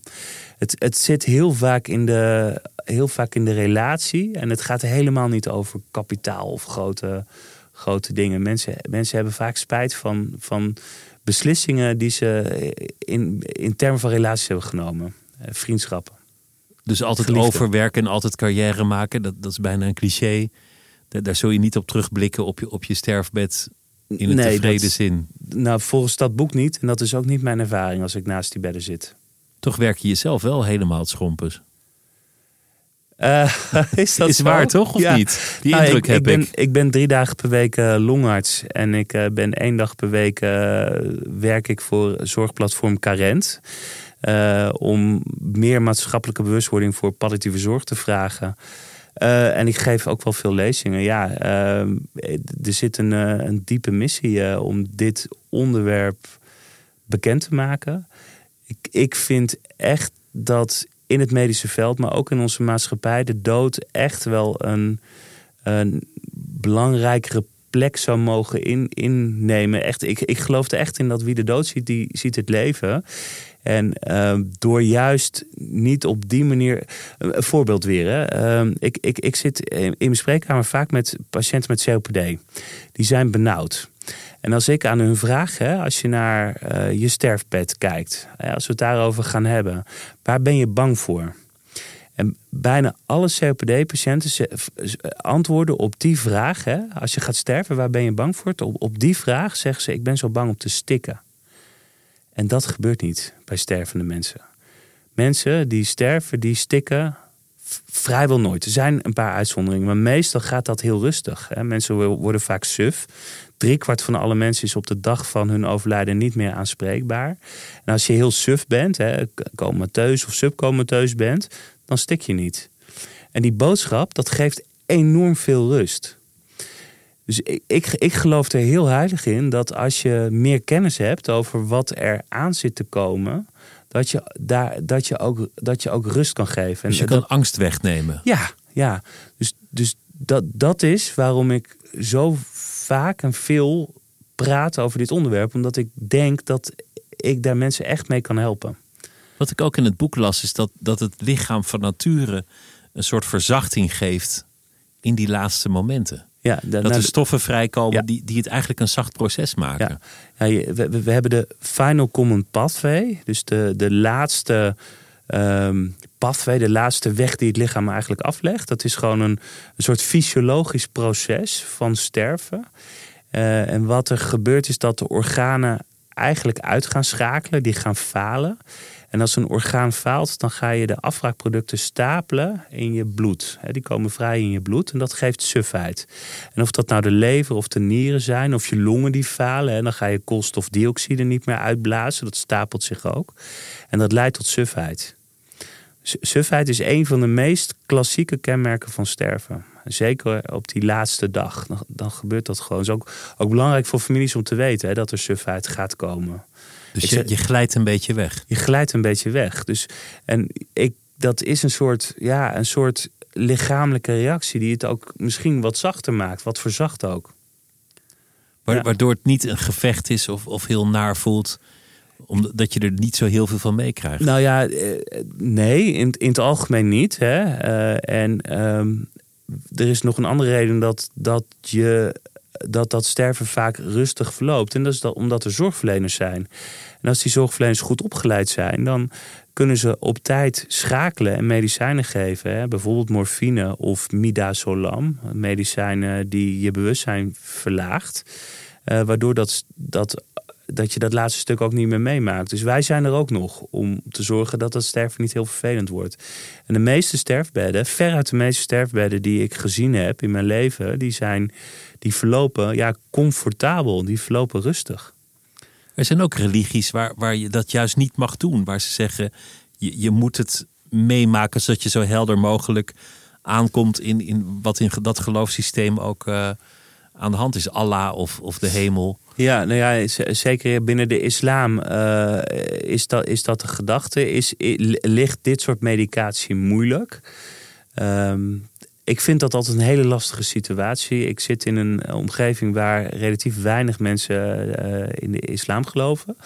Het, het zit heel vaak, in de, heel vaak in de relatie en het gaat helemaal niet over kapitaal of grote, grote dingen. Mensen, mensen hebben vaak spijt van, van beslissingen die ze in, in termen van relaties hebben genomen. Eh, vriendschappen. Dus altijd overwerken en altijd carrière maken, dat, dat is bijna een cliché. Daar, daar zul je niet op terugblikken op je, op je sterfbed in een nee, tevreden zin. Nou, volgens dat boek niet. En dat is ook niet mijn ervaring als ik naast die bedden zit. Toch werk je jezelf wel helemaal het schompers. Uh, is dat is waar toch, of niet? Die nou, indruk ik, heb ik. Ben, ik ben drie dagen per week uh, longarts. En ik uh, ben één dag per week werk ik voor zorgplatform Carent. om meer maatschappelijke bewustwording voor palliatieve zorg te vragen. Uh, en ik geef ook wel veel lezingen. Ja, uh, er zit een, uh, een diepe missie om dit onderwerp bekend te maken. Ik, ik vind echt dat in het medische veld, maar ook in onze maatschappij, de dood echt wel een, een belangrijkere plek zou mogen in, innemen. Echt, ik, ik geloof er echt in dat wie de dood ziet, die ziet het leven. En uh, door juist niet op die manier. Een voorbeeld weer. Hè. Uh, ik, ik, ik zit in mijn spreekkamer vaak met patiënten met COPD. Die zijn benauwd. En als ik aan hun vraag, hè, als je naar uh, je sterfbed kijkt, als we het daarover gaan hebben, waar ben je bang voor? En bijna alle COPD-patiënten antwoorden op die vraag, hè, als je gaat sterven, waar ben je bang voor? Op, op die vraag zeggen ze: Ik ben zo bang om te stikken. En dat gebeurt niet bij stervende mensen. Mensen die sterven, die stikken vrijwel nooit. Er zijn een paar uitzonderingen, maar meestal gaat dat heel rustig. Mensen worden vaak suf. kwart van alle mensen is op de dag van hun overlijden niet meer aanspreekbaar. En als je heel suf bent, comateus of subcomateus bent, dan stik je niet. En die boodschap, dat geeft enorm veel rust. Dus ik, ik, ik geloof er heel heilig in dat als je meer kennis hebt over wat er aan zit te komen, dat je, daar, dat je, ook, dat je ook rust kan geven. Dus je kan angst wegnemen. Ja, ja. Dus, dus dat, dat is waarom ik zo vaak en veel praat over dit onderwerp. Omdat ik denk dat ik daar mensen echt mee kan helpen. Wat ik ook in het boek las, is dat, dat het lichaam van nature een soort verzachting geeft in die laatste momenten. Ja, dat er stoffen vrijkomen die, die het eigenlijk een zacht proces maken. Ja. ja we, we, hebben de final common pathway. Dus de, de laatste um, pathway, de laatste weg die het lichaam eigenlijk aflegt. Dat is gewoon een, een soort fysiologisch proces van sterven. Uh, en wat er gebeurt is dat de organen eigenlijk uit gaan schakelen. Die gaan falen. En als een orgaan faalt, dan ga je de afbraakproducten stapelen in je bloed. Die komen vrij in je bloed en dat geeft sufheid. En of dat nou de lever of de nieren zijn, of je longen die falen, dan ga je koolstofdioxide niet meer uitblazen. Dat stapelt zich ook. En dat leidt tot sufheid. Sufheid is een van de meest klassieke kenmerken van sterven. Zeker op die laatste dag. Dan, gebeurt dat gewoon. Het is ook, ook belangrijk voor families om te weten hè, dat er sufheid gaat komen. Dus je, je glijdt een beetje weg. Je glijdt een beetje weg. Dus, en ik, dat is een soort, ja, een soort lichamelijke reactie die het ook misschien wat zachter maakt, wat verzacht ook. Waardoor het niet een gevecht is of, of heel naar voelt omdat je er niet zo heel veel van meekrijgt. Nou ja, eh, nee, in, in het algemeen niet. Hè. Uh, en ehm, er is nog een andere reden dat, dat, je, dat dat sterven vaak rustig verloopt. En dat is dat omdat er zorgverleners zijn. En als die zorgverleners goed opgeleid zijn, dan kunnen ze op tijd schakelen en medicijnen geven. Hè? Bijvoorbeeld morfine of midazolam. Medicijnen die je bewustzijn verlaagt. Uh, waardoor dat, dat dat je dat laatste stuk ook niet meer meemaakt. Dus wij zijn er ook nog om te zorgen dat dat sterven niet heel vervelend wordt. En de meeste sterfbedden, veruit de meeste sterfbedden die ik gezien heb in mijn leven, die, zijn, die verlopen ja, comfortabel, die verlopen rustig. Er zijn ook religies waar, waar je dat juist niet mag doen, waar ze zeggen je, je moet het meemaken zodat je zo helder mogelijk aankomt in, in wat in dat geloofssysteem ook uh, aan de hand is. Allah of, of de hemel. Ja, nou ja, zeker binnen de islam uh, is, dat, is dat de gedachte. Is, ligt dit soort medicatie moeilijk? Um, ik vind dat altijd een hele lastige situatie. Ik zit in een omgeving waar relatief weinig mensen uh, in de islam geloven.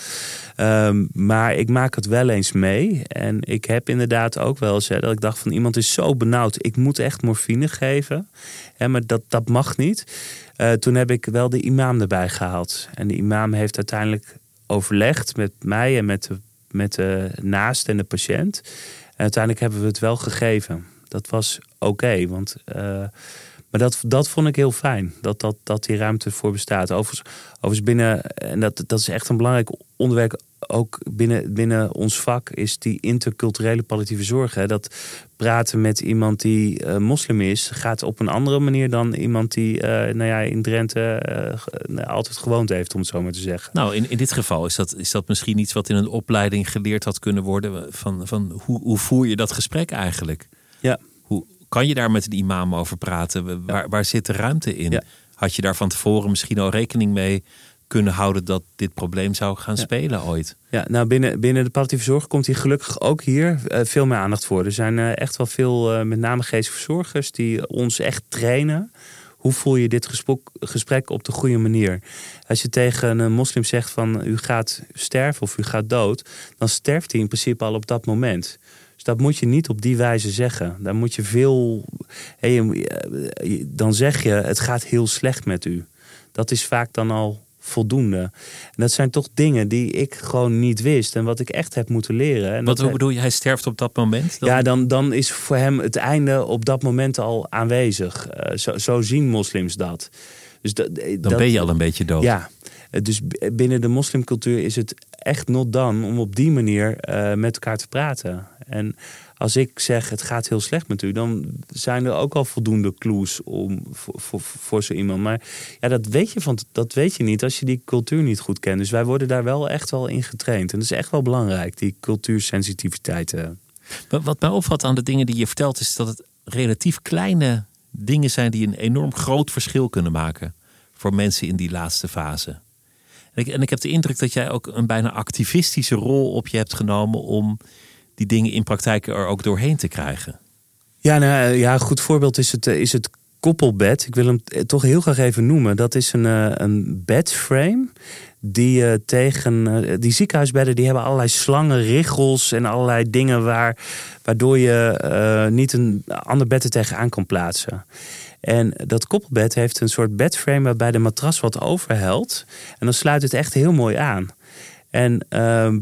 Um, maar ik maak het wel eens mee. En ik heb inderdaad ook wel eens dat ik dacht van iemand is zo benauwd. Ik moet echt morfine geven. Ja, maar dat, dat mag niet. Uh, toen heb ik wel de imam erbij gehaald. En de imam heeft uiteindelijk overlegd met mij en met de, met de naast en de patiënt. En uiteindelijk hebben we het wel gegeven dat was oké. want, uh, maar dat, dat vond ik heel fijn, dat, dat, dat die ruimte voor bestaat. Overigens, overigens binnen, en dat, dat is echt een belangrijk onderwerp, ook binnen, binnen ons vak, is die interculturele palliatieve zorg. Hè. Dat praten met iemand die uh, moslim is, gaat op een andere manier dan iemand die uh, nou ja, in Drenthe uh, altijd gewoond heeft, om het zo maar te zeggen. Nou, in, in dit geval is dat, is dat misschien iets wat in een opleiding geleerd had kunnen worden. Van, van hoe, hoe voer je dat gesprek eigenlijk? Ja. Hoe kan je daar met een imam over praten? Waar, waar zit de ruimte in? Had je daar van tevoren misschien al rekening mee kunnen houden dat dit probleem zou gaan spelen ooit? Ja, nou binnen, binnen de palliatieve zorg komt hier gelukkig ook hier uh, veel meer aandacht voor. Er zijn uh, echt wel veel, uh, met name geestverzorgers, die ons echt trainen. Hoe voel je dit gesprek op de goede manier? Als je tegen een moslim zegt van u gaat sterven of u gaat dood, dan sterft hij in principe al op dat moment. Dus dat moet je niet op die wijze zeggen. Dan moet je veel. Dan zeg je: het gaat heel slecht met u. Dat is vaak dan al voldoende. En dat zijn toch dingen die ik gewoon niet wist en wat ik echt heb moeten leren. En wat hoe bedoel je, hij sterft op dat moment? Dan... Ja, dan, dan is voor hem het einde op dat moment al aanwezig. Uh, zo, zo, zien moslims dat. Dus dat, dan ben je al een beetje dood. Ja, dus binnen de moslimcultuur is het echt not dan om op die manier uh, met elkaar te praten. En als ik zeg het gaat heel slecht met u, dan zijn er ook al voldoende clues om, voor, voor, zo iemand. Maar ja, dat weet, je van, dat weet je niet als je die cultuur niet goed kent. Dus wij worden daar wel echt wel in getraind. En dat is echt wel belangrijk, die cultuursensitiviteit. Eh. Wat mij opvalt aan de dingen die je vertelt, is dat het relatief kleine dingen zijn die een enorm groot verschil kunnen maken voor mensen in die laatste fase. En ik, en ik heb de indruk dat jij ook een bijna activistische rol op je hebt genomen om die dingen in praktijk er ook doorheen te krijgen. Ja, nou, ja, een goed voorbeeld is het, is het koppelbed. Ik wil hem toch heel graag even noemen. Dat is een, eh, een bedframe. Die tegen die ziekenhuisbedden die hebben allerlei slangen, richels en allerlei dingen waar, waardoor je niet een ander bed er tegenaan kan plaatsen. En dat koppelbed heeft een soort bedframe waarbij de matras wat overhelt. En dan sluit het echt heel mooi aan. En ehm,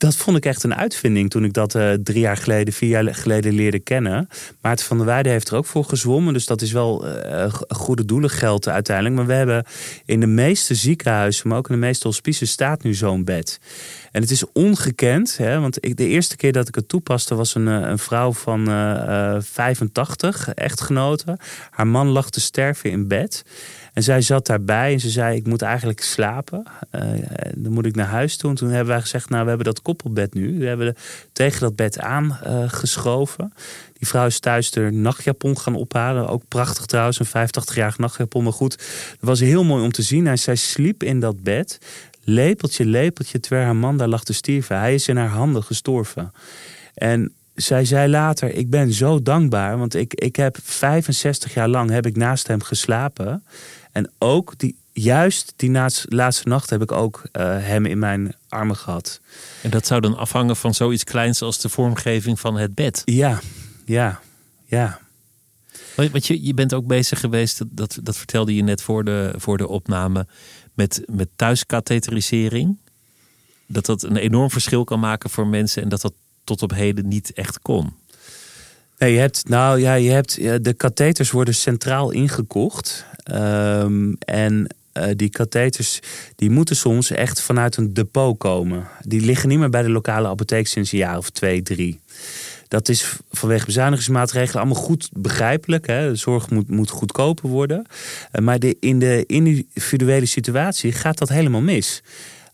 dat vond ik echt een uitvinding toen ik dat uh, drie jaar geleden, vier jaar geleden leerde kennen. Maarten van der Weijden heeft er ook voor gezwommen. Dus dat is wel uh, goede doelen geld uiteindelijk. Maar we hebben in de meeste ziekenhuizen, maar ook in de meeste hospices, staat nu zo'n bed. En het is ongekend, hè, want ik, de eerste keer dat ik het toepaste was een, een vrouw van uh, 85, echtgenote. Haar man lag te sterven in bed. En zij zat daarbij en ze zei: Ik moet eigenlijk slapen. Uh, dan moet ik naar huis toe. En toen hebben wij gezegd: Nou, we hebben dat koppelbed nu. We hebben tegen dat bed aangeschoven. Uh, die vrouw is thuis de nachtjapon gaan ophalen. Ook prachtig trouwens, een 85-jarig nachtjapon. Maar goed, het was heel mooi om te zien. En zij sliep in dat bed. Lepeltje, lepeltje, terwijl haar man daar lag te stierven. Hij is in haar handen gestorven. En zij zei later, ik ben zo dankbaar, want ik, ik heb 65 jaar lang heb ik naast hem geslapen. En ook die, juist die laatste nacht heb ik ook uh, hem in mijn armen gehad. En dat zou dan afhangen van zoiets kleins als de vormgeving van het bed? Ja, ja, ja. Want je, je bent ook bezig geweest, dat, dat, dat vertelde je net voor de, voor de opname, met, met thuiskatheterisering. Dat dat een enorm verschil kan maken voor mensen en dat dat tot op heden niet echt kon. Nee, je hebt, nou ja, je hebt, de katheters worden centraal ingekocht. Um, en uh, die katheters die moeten soms echt vanuit een depot komen. Die liggen niet meer bij de lokale apotheek sinds een jaar of twee, drie. Dat is vanwege bezuinigingsmaatregelen allemaal goed begrijpelijk. Hè? Zorg moet, moet goedkoper worden. Uh, maar de, in de individuele situatie gaat dat helemaal mis.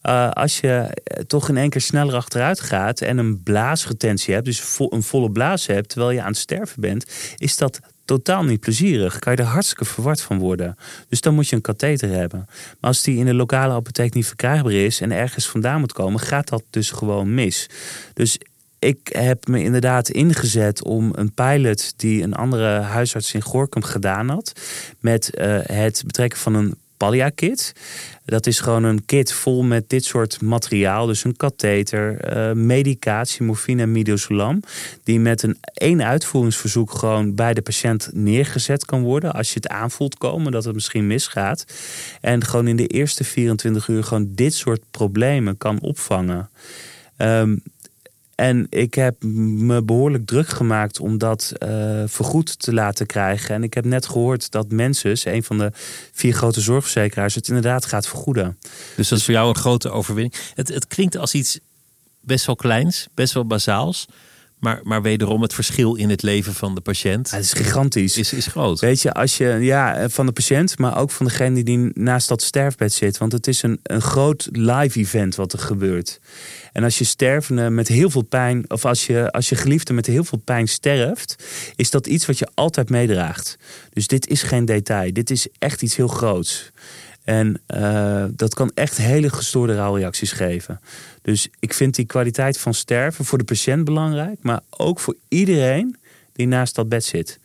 Uh, als je toch in één keer sneller achteruit gaat en een blaasretentie hebt, dus een volle blaas hebt terwijl je aan het sterven bent, is dat totaal niet plezierig. Kan je er hartstikke verward van worden. Dus dan moet je een katheter hebben. Maar als die in de lokale apotheek niet verkrijgbaar is en ergens vandaan moet komen, gaat dat dus gewoon mis. Dus ik heb me inderdaad ingezet om een pilot die een andere huisarts in Gorkum gedaan had. Met uh, het betrekken van een Pallia-kit. Dat is gewoon een kit vol met dit soort materiaal. Dus een katheter, uh, medicatie, morfine en midazolam. Die met een één uitvoeringsverzoek gewoon bij de patiënt neergezet kan worden. Als je het aanvoelt komen dat het misschien misgaat. En gewoon in de eerste 24 uur gewoon dit soort problemen kan opvangen. Um, en ik heb me behoorlijk druk gemaakt om dat uh, vergoed te laten krijgen. En ik heb net gehoord dat Mensus, een van de vier grote zorgverzekeraars, het inderdaad gaat vergoeden. Dus dat is voor jou een grote overwinning. Het, het klinkt als iets best wel kleins, best wel bazaals. Maar, maar wederom het verschil in het leven van de patiënt. het is gigantisch. Is, is groot. Weet je, als je, ja, van de patiënt, maar ook van degene die naast dat sterfbed zit. Want het is een, een groot live event wat er gebeurt. En als je stervende met heel veel pijn, of als je, als je geliefde met heel veel pijn sterft, is dat iets wat je altijd meedraagt. Dus dit is geen detail. Dit is echt iets heel groots. En uh, dat kan echt hele gestoorde rouwreacties geven. Dus ik vind die kwaliteit van sterven voor de patiënt belangrijk, maar ook voor iedereen die naast dat bed zit.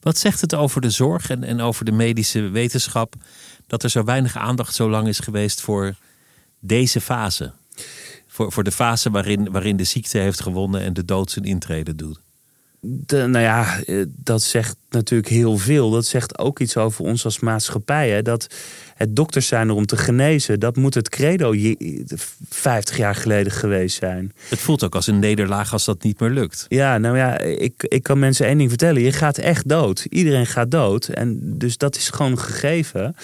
Wat zegt het over de zorg en, en over de medische wetenschap dat er zo weinig aandacht zo lang is geweest voor deze fase? Voor, voor de fase waarin, waarin de ziekte heeft gewonnen en de dood zijn intrede doet? De, nou ja, eh, dat zegt natuurlijk heel veel. Dat zegt ook iets over ons als maatschappij. Hè? Dat het dokters zijn er om te genezen. Dat moet het credo 50 jaar geleden geweest zijn. Het voelt ook als een nederlaag als dat niet meer lukt. Ja, nou ja, ik, ik kan mensen één ding vertellen. Je gaat echt dood. Iedereen gaat dood. En dus dat is gewoon gegeven.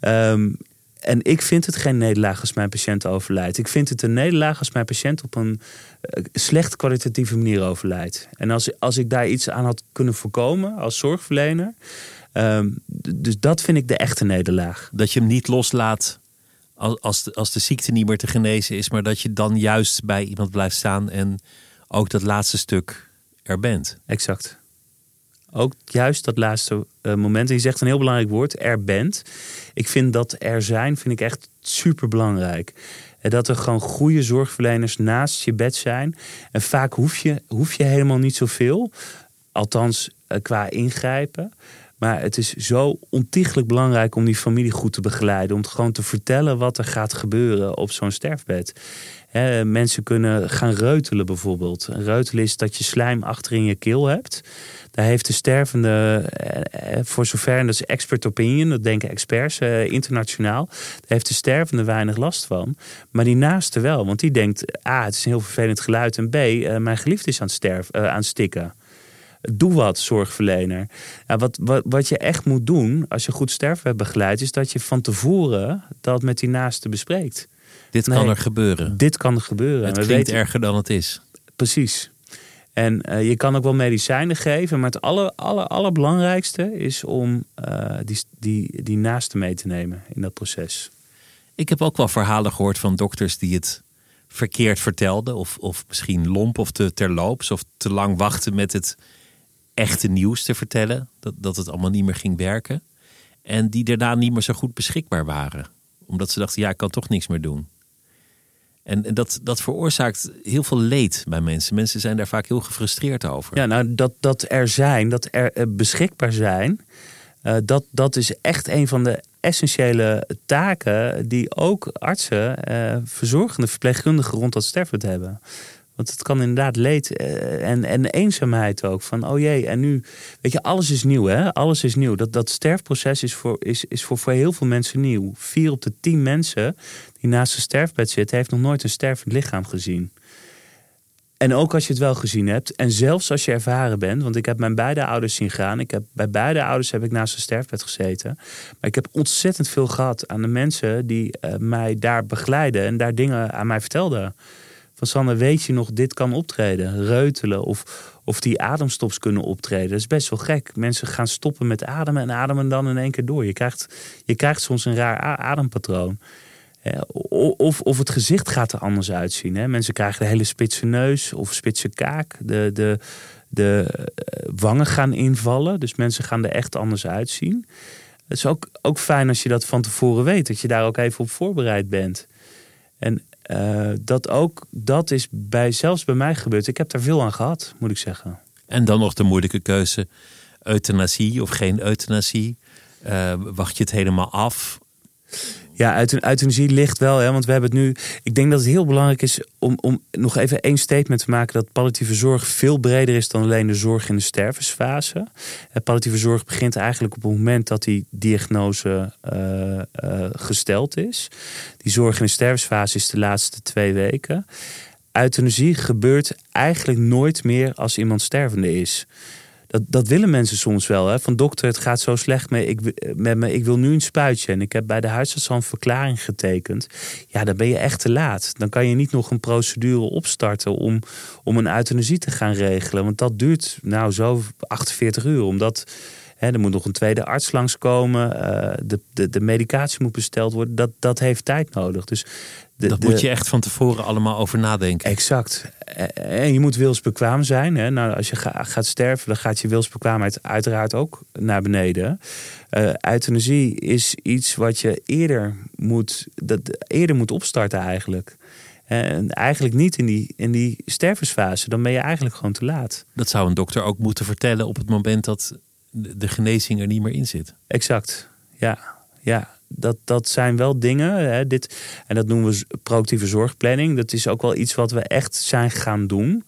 Um, en ik vind het geen nederlaag als mijn patiënt overlijdt. Ik vind het een nederlaag als mijn patiënt op een eh, slecht kwalitatieve manier overlijdt. En als, als ik daar iets aan had kunnen voorkomen als zorgverlener. Um, dus dat vind ik de echte nederlaag. Dat je hem niet loslaat als, als, de, als de ziekte niet meer te genezen is, maar dat je dan juist bij iemand blijft staan en ook dat laatste stuk er bent. Exact. Ook juist dat laatste uh, moment. En je zegt een heel belangrijk woord, er bent. Ik vind dat er zijn, vind ik echt super belangrijk. En dat er gewoon goede zorgverleners naast je bed zijn. En vaak hoef je, hoef je helemaal niet zoveel. Althans, uh, qua ingrijpen. Maar het is zo ontiegelijk belangrijk om die familie goed te begeleiden. Om gewoon te vertellen wat er gaat gebeuren op zo'n sterfbed. mensen kunnen gaan reutelen bijvoorbeeld. Reutelen is dat je slijm achter in je keel hebt. Daar heeft de stervende, eh, eh, voor zover, en dat is expert opinion, dat denken experts eh, internationaal, daar heeft de stervende weinig last van. Maar die naaste wel, want die denkt, A, het is een heel vervelend geluid en B, mijn geliefde is aan het, sterven, aan het stikken. Doe wat, zorgverlener. Ja, wat, wat, wat je echt moet doen als je goed sterven begeleidt, is dat je van tevoren dat met die naaste bespreekt. Dit kan er gebeuren. Dit kan er gebeuren. Het klinkt erger dan het is. Precies. En uh, je kan ook wel medicijnen geven, maar het aller, aller, allerbelangrijkste is om uh, die, die, die naaste mee te nemen in dat proces. Ik heb ook wel verhalen gehoord van dokters die het verkeerd vertelden, of, of misschien lomp of te terloops, of te lang wachten met het echte nieuws te vertellen, dat, dat het allemaal niet meer ging werken. En die daarna niet meer zo goed beschikbaar waren, omdat ze dachten: ja, ik kan toch niks meer doen. En dat, dat veroorzaakt heel veel leed bij mensen. Mensen zijn daar vaak heel gefrustreerd over. Ja, nou, dat, dat er zijn, dat er eh, beschikbaar zijn, uh, dat, dat is echt een van de essentiële taken die ook artsen, uh, verzorgende verpleegkundigen rond dat sterfbed hebben. Want het kan inderdaad leed en, en eenzaamheid ook. Van oh jee, en nu, weet je, alles is nieuw hè. Alles is nieuw. Dat, dat sterfproces is, voor, is, is voor, voor heel veel mensen nieuw. Vier op de tien mensen die naast een sterfbed zit, heeft nog nooit een stervend lichaam gezien. En ook als je het wel gezien hebt, en zelfs als je ervaren bent, want ik heb mijn beide ouders zien gaan. Ik heb, bij beide ouders heb ik naast een sterfbed gezeten. Maar ik heb ontzettend veel gehad aan de mensen die uh, mij daar begeleiden en daar dingen aan mij vertelden. Sanne, weet je nog, dit kan optreden. Reutelen of, of die ademstops kunnen optreden. Dat is best wel gek. Mensen gaan stoppen met ademen en ademen dan in één keer door. Je krijgt, je krijgt soms een raar adempatroon. Of, of het gezicht gaat er anders uitzien. Mensen krijgen de hele spitse neus of spitse kaak. De, de, de eh, wangen gaan invallen. Dus mensen gaan er echt anders uitzien. Het is ook, ook fijn als je dat van tevoren weet. Dat je daar ook even op voorbereid bent. En uh, dat ook, dat is bij, zelfs bij mij gebeurd. Ik heb daar veel aan gehad, moet ik zeggen. En dan nog de moeilijke keuze: euthanasie of geen euthanasie. Uh, wacht je het helemaal af? Ja, euthanasie ligt wel, hè, want we hebben het nu. Ik denk dat het heel belangrijk is om, om nog even één statement te maken: dat palliatieve zorg veel breder is dan alleen de zorg in de stervensfase. Palliatieve zorg begint eigenlijk op het moment dat die diagnose uh, uh, gesteld is. Die zorg in de stervensfase is de laatste twee weken. Euthanasie gebeurt eigenlijk nooit meer als iemand stervende is. Dat, dat willen mensen soms wel. Hè? Van dokter, het gaat zo slecht mee. Ik, met me, ik wil nu een spuitje. En ik heb bij de huisarts al een verklaring getekend. Ja, dan ben je echt te laat. Dan kan je niet nog een procedure opstarten om, om een euthanasie te gaan regelen. Want dat duurt nou zo 48 uur. Omdat er moet nog een tweede arts langskomen. Uh, de, de, de medicatie moet besteld worden. Dat, dat heeft tijd nodig. Dus dat moet je echt van tevoren allemaal over nadenken. Exact. En je moet wilsbekwaam zijn. Hè? Nou, als je gaat sterven, dan gaat je wilsbekwaamheid uiteraard ook naar beneden. Uh, euthanasie is iets wat je eerder moet, dat, eerder moet opstarten eigenlijk. En eigenlijk niet in die, in die stervensfase. Dan ben je eigenlijk gewoon te laat. Dat zou een dokter ook moeten vertellen op het moment dat de genezing er niet meer in zit. Exact, ja. ja dat, dat zijn wel dingen. Hè, dit, en dat noemen we proactieve zorgplanning. Dat is ook wel iets wat we echt zijn gaan doen.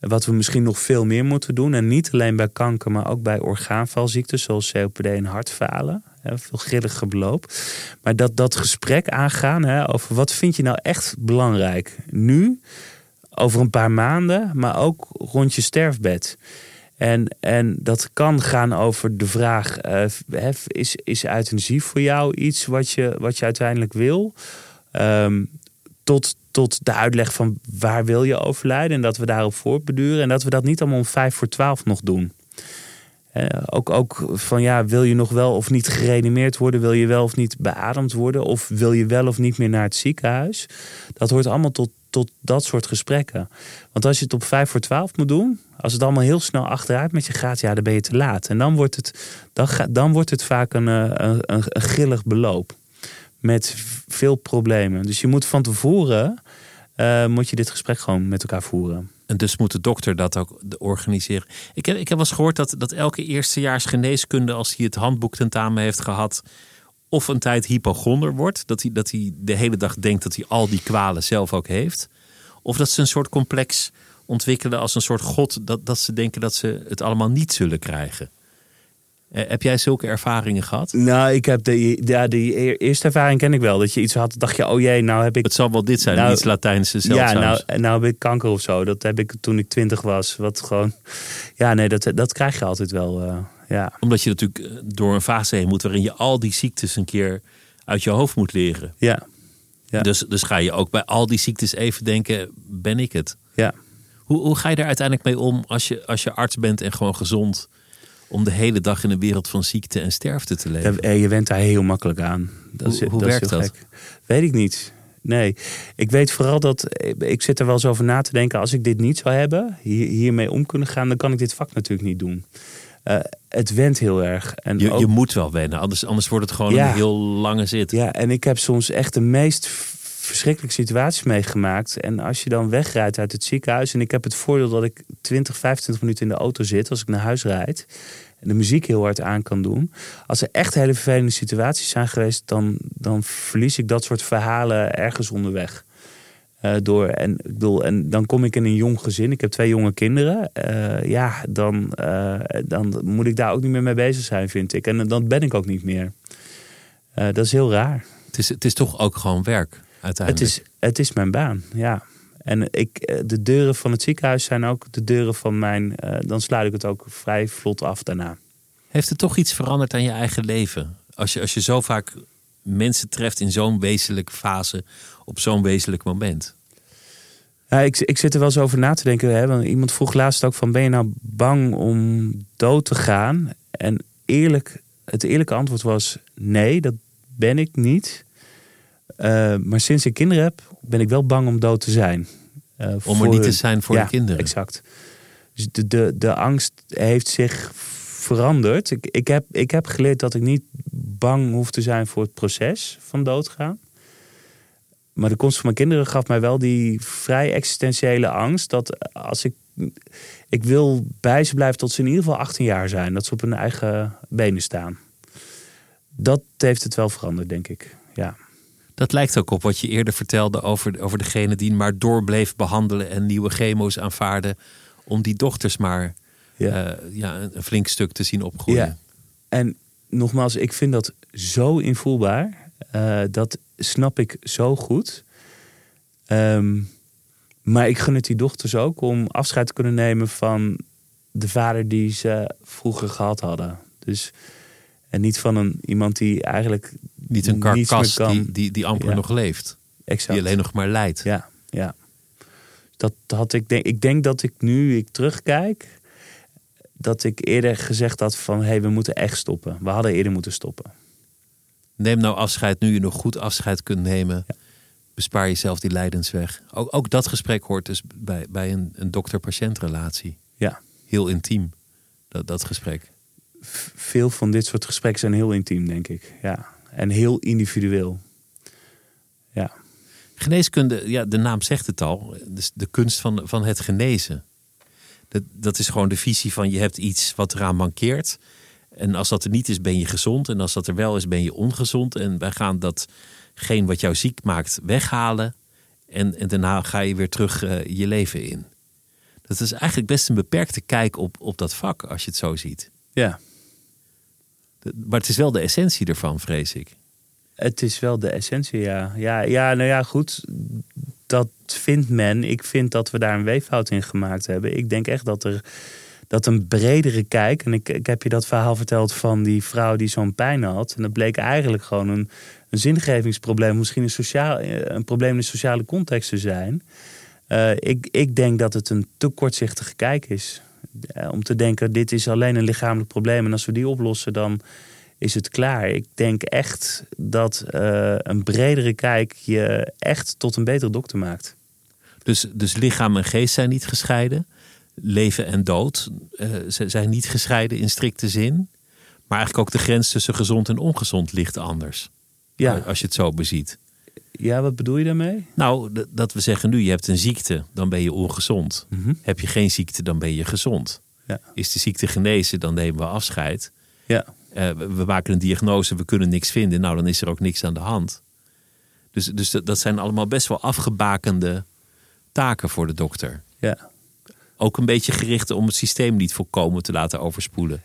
Wat we misschien nog veel meer moeten doen. En niet alleen bij kanker, maar ook bij orgaanvalziekten zoals COPD en hartfalen. Hè, veel grillig beloop. Maar dat, dat gesprek aangaan hè, over wat vind je nou echt belangrijk. Nu, over een paar maanden, maar ook rond je sterfbed. En, en dat kan gaan over de vraag: uh, is, is euthanasie voor jou iets wat je, wat je uiteindelijk wil? Um, tot, tot de uitleg van waar wil je overlijden en dat we daarop voortbeduren. En dat we dat niet allemaal om vijf voor twaalf nog doen. Uh, ook, ook van ja, wil je nog wel of niet gereanimeerd worden? Wil je wel of niet beademd worden? Of wil je wel of niet meer naar het ziekenhuis? Dat hoort allemaal tot, tot dat soort gesprekken. Want als je het op vijf voor twaalf moet doen, als het allemaal heel snel achteruit met je gaat, ja, dan ben je te laat. En dan wordt het, dan, dan wordt het vaak een, eh, een, een, grillig beloop. Met veel problemen. Dus je moet van tevoren eh, moet je dit gesprek gewoon met elkaar voeren. En dus moet de dokter dat ook organiseren. Ik heb, ik heb wel eens gehoord dat, dat elke eerstejaars geneeskunde, als hij het handboek tentamen heeft gehad, of een tijd hypochonder wordt. Dat hij, dat hij de hele dag denkt dat hij al die kwalen zelf ook heeft. Of dat ze een soort complex ontwikkelen als een soort god. Dat, dat ze denken dat ze het allemaal niet zullen krijgen. Eh, heb jij zulke ervaringen gehad? Nou, ik heb de, ja, die eerste ervaring ken ik wel. Dat je iets had, dacht je, oh jee, nou heb ik... Het zal wel dit zijn, Nou, iets Latijnse zeldzaams. Ja, nou, nou heb ik kanker of zo. Dat heb ik toen ik twintig was. Wat gewoon... Ja, nee, dat, dat krijg je altijd wel. Eh, ja. Omdat je natuurlijk eh, door een fase heen moet waarin je al die ziektes een keer uit je hoofd moet leren. Ja. Ja. Dus, dus ga je ook bij al die ziektes even denken, ben ik het? Ja. Hoe, hoe ga je daar uiteindelijk mee om als je, als je arts bent en gewoon gezond... om de hele dag in een wereld van ziekte en sterfte te leven? Eh, je went daar heel makkelijk aan. Dat is, Hoe- hoe dat is werkt dat? gek. Weet ik niet. Nee, ik weet vooral dat ik zit er wel eens over na te denken. Als ik dit niet zou hebben, hier, hiermee om kunnen gaan, dan kan ik dit vak natuurlijk niet doen. Eh, het went heel erg. En Je, ook- je moet wel wennen, anders, anders wordt het gewoon Ja. een heel lange zit. Ja, en ik heb soms echt de meest verschrikkelijke situaties meegemaakt. En als je dan wegrijdt uit het ziekenhuis. En ik heb het voordeel dat ik 20, 25 minuten in de auto zit als ik naar huis rijd. En de muziek heel hard aan kan doen. Als er echt hele vervelende situaties zijn geweest, dan, dan verlies ik dat soort verhalen ergens onderweg. Eh, door, en, ik bedoel, en dan kom ik in een jong gezin. Ik heb twee jonge kinderen. Eh, ja, dan, eh, dan moet ik daar ook niet meer mee bezig zijn, vind ik. En dan ben ik ook niet meer. Dat is heel raar. Het, is, het is toch ook gewoon werk, Het uiteindelijk. is, het is mijn baan, ja. En ik, de deuren van het ziekenhuis zijn ook de deuren van mijn... dan sluit ik het ook vrij vlot af daarna. Heeft het toch iets veranderd aan je eigen leven? Als je, als je zo vaak mensen treft in zo'n wezenlijke fase, op zo'n wezenlijk moment. Ja, ik, ik zit er wel eens over na te denken. Hè, want iemand vroeg laatst ook van... ben je nou bang om dood te gaan? En eerlijk, het eerlijke antwoord was... nee, dat ben ik niet. Eh, maar sinds ik kinderen heb, ben ik wel bang om dood te zijn. Eh, Om voor er niet te zijn voor ja, de kinderen. exact. Dus de, de, de angst heeft zich veranderd. Ik, ik, heb, ik heb geleerd dat ik niet bang hoef te zijn voor het proces van doodgaan. Maar de komst van mijn kinderen gaf mij wel die vrij existentiële angst. Dat als ik. Ik wil bij ze blijven tot ze in ieder geval 18 jaar zijn. Dat ze op hun eigen benen staan. Dat heeft het wel veranderd, denk ik. Ja. Dat lijkt ook op wat je eerder vertelde over, over degene die maar door bleef behandelen en nieuwe chemo's aanvaarden. Om die dochters maar Ja. eh, ja, een, een flink stuk te zien opgroeien. Ja. En nogmaals, ik vind dat zo invoelbaar. Eh, dat snap ik zo goed. Ehm, maar ik gun het die dochters ook om afscheid te kunnen nemen van de vader die ze vroeger gehad hadden. Dus, en niet van een, iemand die eigenlijk Niet een karkas kan. die, die, die amper Ja. nog leeft. Exact. Die alleen nog maar lijdt. Ja, ja. Dat had ik denk. Ik denk dat ik nu ik terugkijk, dat ik eerder gezegd had van hé, hey, we moeten echt stoppen. We hadden eerder moeten stoppen. Neem nou afscheid nu je nog goed afscheid kunt nemen. Bespaar jezelf die lijdensweg. Ook, ook dat gesprek hoort dus bij, bij een, een dokter-patiëntrelatie. Ja. Heel intiem, dat, dat gesprek. Veel van dit soort gesprekken zijn heel intiem, denk ik. Ja. En heel individueel. Ja. Geneeskunde, ja, de naam zegt het al. Dus de kunst van, van het genezen. Dat, dat is gewoon de visie van je hebt iets wat eraan mankeert. En als dat er niet is, ben je gezond. En als dat er wel is, ben je ongezond. En wij gaan datgene wat jou ziek maakt weghalen. En, en daarna ga je weer terug eh, je leven in. Dat is eigenlijk best een beperkte kijk op, op dat vak, als je het zo ziet. ja. De- Maar het is wel de essentie ervan, vrees ik. Het is wel de essentie, ja. Ja, ja nou ja, goed. Dat vindt men. Ik vind dat we daar een weeffout in gemaakt hebben. Ik denk echt dat er dat een bredere kijk. En ik, ik heb je dat verhaal verteld van die vrouw die zo'n pijn had. En dat bleek eigenlijk gewoon een, een zingevingsprobleem. Misschien een, sociaal, een probleem in de sociale context te zijn. Eh, ik, ik denk dat het een te kortzichtige kijk is. Eh, om te denken, dit is alleen een lichamelijk probleem. En als we die oplossen, dan is het klaar. Ik denk echt dat eh, een bredere kijk je echt tot een betere dokter maakt. Dus, dus lichaam en geest zijn niet gescheiden. Leven en dood eh, ze zijn niet gescheiden in strikte zin. Maar eigenlijk ook de grens tussen gezond en ongezond ligt anders. Ja, Als je het zo beziet. Ja, wat bedoel je daarmee? Nou, dat we zeggen nu, je hebt een ziekte, dan ben je ongezond. Heb je geen ziekte, dan ben je gezond. Ja. Is de ziekte genezen, dan nemen we afscheid. Ja. Eh, we, we maken een diagnose, we kunnen niks vinden. Nou, dan is er ook niks aan de hand. Dus, dus dat, dat zijn allemaal best wel afgebakende taken voor de dokter. Ja. Ook een beetje gericht om het systeem niet volkomen te laten overspoelen.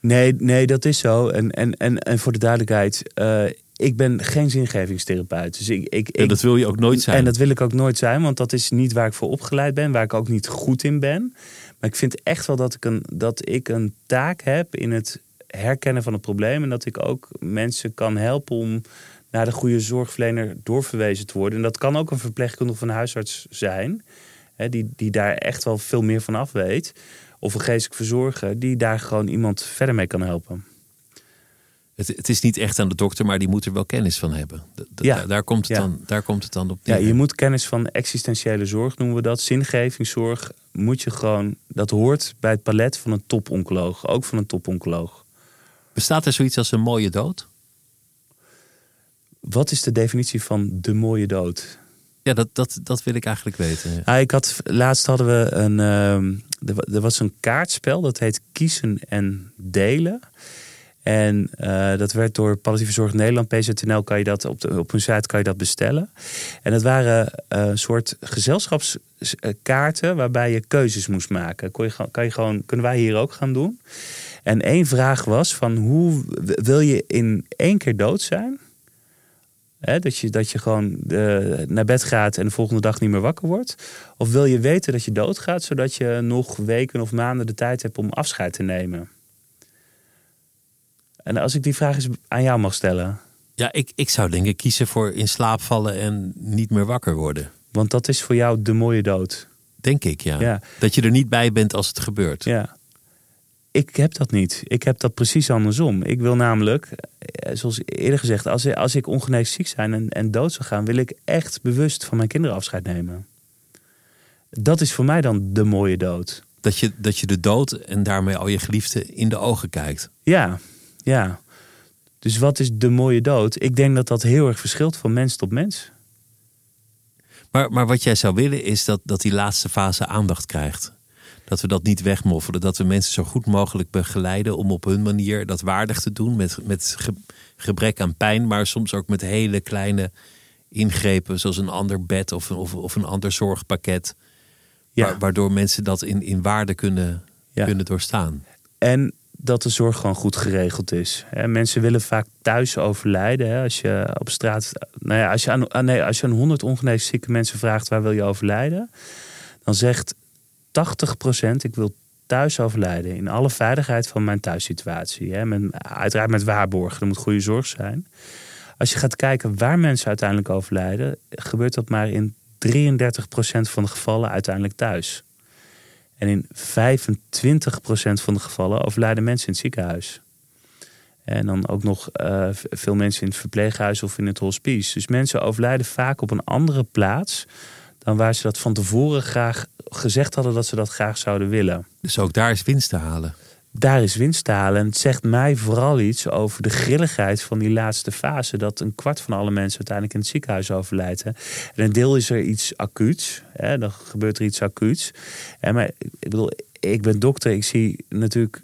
Nee, nee, dat is zo. En, en, en, en voor de duidelijkheid, eh, ik ben geen zingevingstherapeut. Dus ik, ik, En dat wil je ook nooit zijn. En dat wil ik ook nooit zijn, want dat is niet waar ik voor opgeleid ben, waar ik ook niet goed in ben. Maar ik vind echt wel dat ik een, dat ik een taak heb in het herkennen van het probleem. En dat ik ook mensen kan helpen om naar de goede zorgverlener doorverwezen te worden. En dat kan ook een verpleegkundige van een huisarts zijn, hè, die, die daar echt wel veel meer van af weet. Of een geestelijk verzorger, die daar gewoon iemand verder mee kan helpen. Het, het is niet echt aan de dokter, maar die moet er wel kennis van hebben. Ja. daar, komt het Ja. dan, daar komt het dan op Ja, je moet kennis van existentiële zorg noemen we dat. Zingevingszorg moet je gewoon, dat hoort bij het palet van een toponcoloog, ook van een toponcoloog. Bestaat er zoiets als een mooie dood? Wat is de definitie van de mooie dood? Ja, dat, dat, dat wil ik eigenlijk weten. Ah, ik had, laatst hadden we een, ehm, er, wa- was een kaartspel dat heet Kiezen en Delen. En eh, dat werd door Palliatieve Zorg Nederland, PZNL, kan je dat op, de, op hun site kan je dat bestellen. En het waren eh, een soort gezelschapskaarten waarbij je keuzes moest maken. Kon je, kan je gewoon, kunnen wij hier ook gaan doen. En één vraag was van hoe wil je in één keer dood zijn? Hè, dat, je, dat je gewoon eh, naar bed gaat en de volgende dag niet meer wakker wordt. Of wil je weten dat je doodgaat, zodat je nog weken of maanden de tijd hebt om afscheid te nemen? En als ik die vraag eens aan jou mag stellen. Ja, ik, ik zou denk ik kiezen voor in slaap vallen en niet meer wakker worden. Want dat is voor jou de mooie dood. Denk ik, ja. Ja. Dat je er niet bij bent als het gebeurt. Ja. Ik heb dat niet. Ik heb dat precies andersom. Ik wil namelijk, eh, zoals eerder gezegd, als, als ik ongeneeslijk ziek zijn en, en dood zou gaan, wil ik echt bewust van mijn kinderen afscheid nemen. Dat is voor mij dan de mooie dood. Dat, je, dat je de dood en daarmee al je geliefden in de ogen kijkt. Ja, ja. Dus wat is de mooie dood? Ik denk dat dat heel erg verschilt van mens tot mens. Maar, maar wat jij zou willen is dat, dat die laatste fase aandacht krijgt. Dat we dat niet wegmoffelen. Dat we mensen zo goed mogelijk begeleiden om op hun manier dat waardig te doen. Met, met ge- gebrek aan pijn, maar soms ook met hele kleine ingrepen. Zoals een ander bed of, een- of, of een ander zorgpakket. Ja. Wa- waardoor mensen dat in, in waarde kunnen, Ja. kunnen doorstaan. En dat de zorg gewoon goed geregeld is. Mensen willen vaak thuis overlijden. Als je op straat. Nou ja, als je aan, nee, als je aan 100 ongeneeslijk zieke mensen vraagt waar wil je overlijden, dan zegt 80% ik wil thuis overlijden. In alle veiligheid van mijn thuissituatie. Hè. Met, uiteraard met waarborgen. Er moet goede zorg zijn. Als je gaat kijken waar mensen uiteindelijk overlijden, gebeurt dat maar in 33% van de gevallen uiteindelijk thuis. En in 25% van de gevallen overlijden mensen in het ziekenhuis. En dan ook nog eh, veel mensen in het verpleeghuis of in het hospice. Dus mensen overlijden vaak op een andere plaats dan waar ze dat van tevoren graag gezegd hadden dat ze dat graag zouden willen. Dus ook daar is winst te halen. Daar is winst te halen. En het zegt mij vooral iets over de grilligheid van die laatste fase. Dat een kwart van alle mensen uiteindelijk in het ziekenhuis overlijdt. En een deel is er iets acuuts. Hè, dan gebeurt er iets acuuts. En maar ik bedoel, ik ben dokter. Ik zie natuurlijk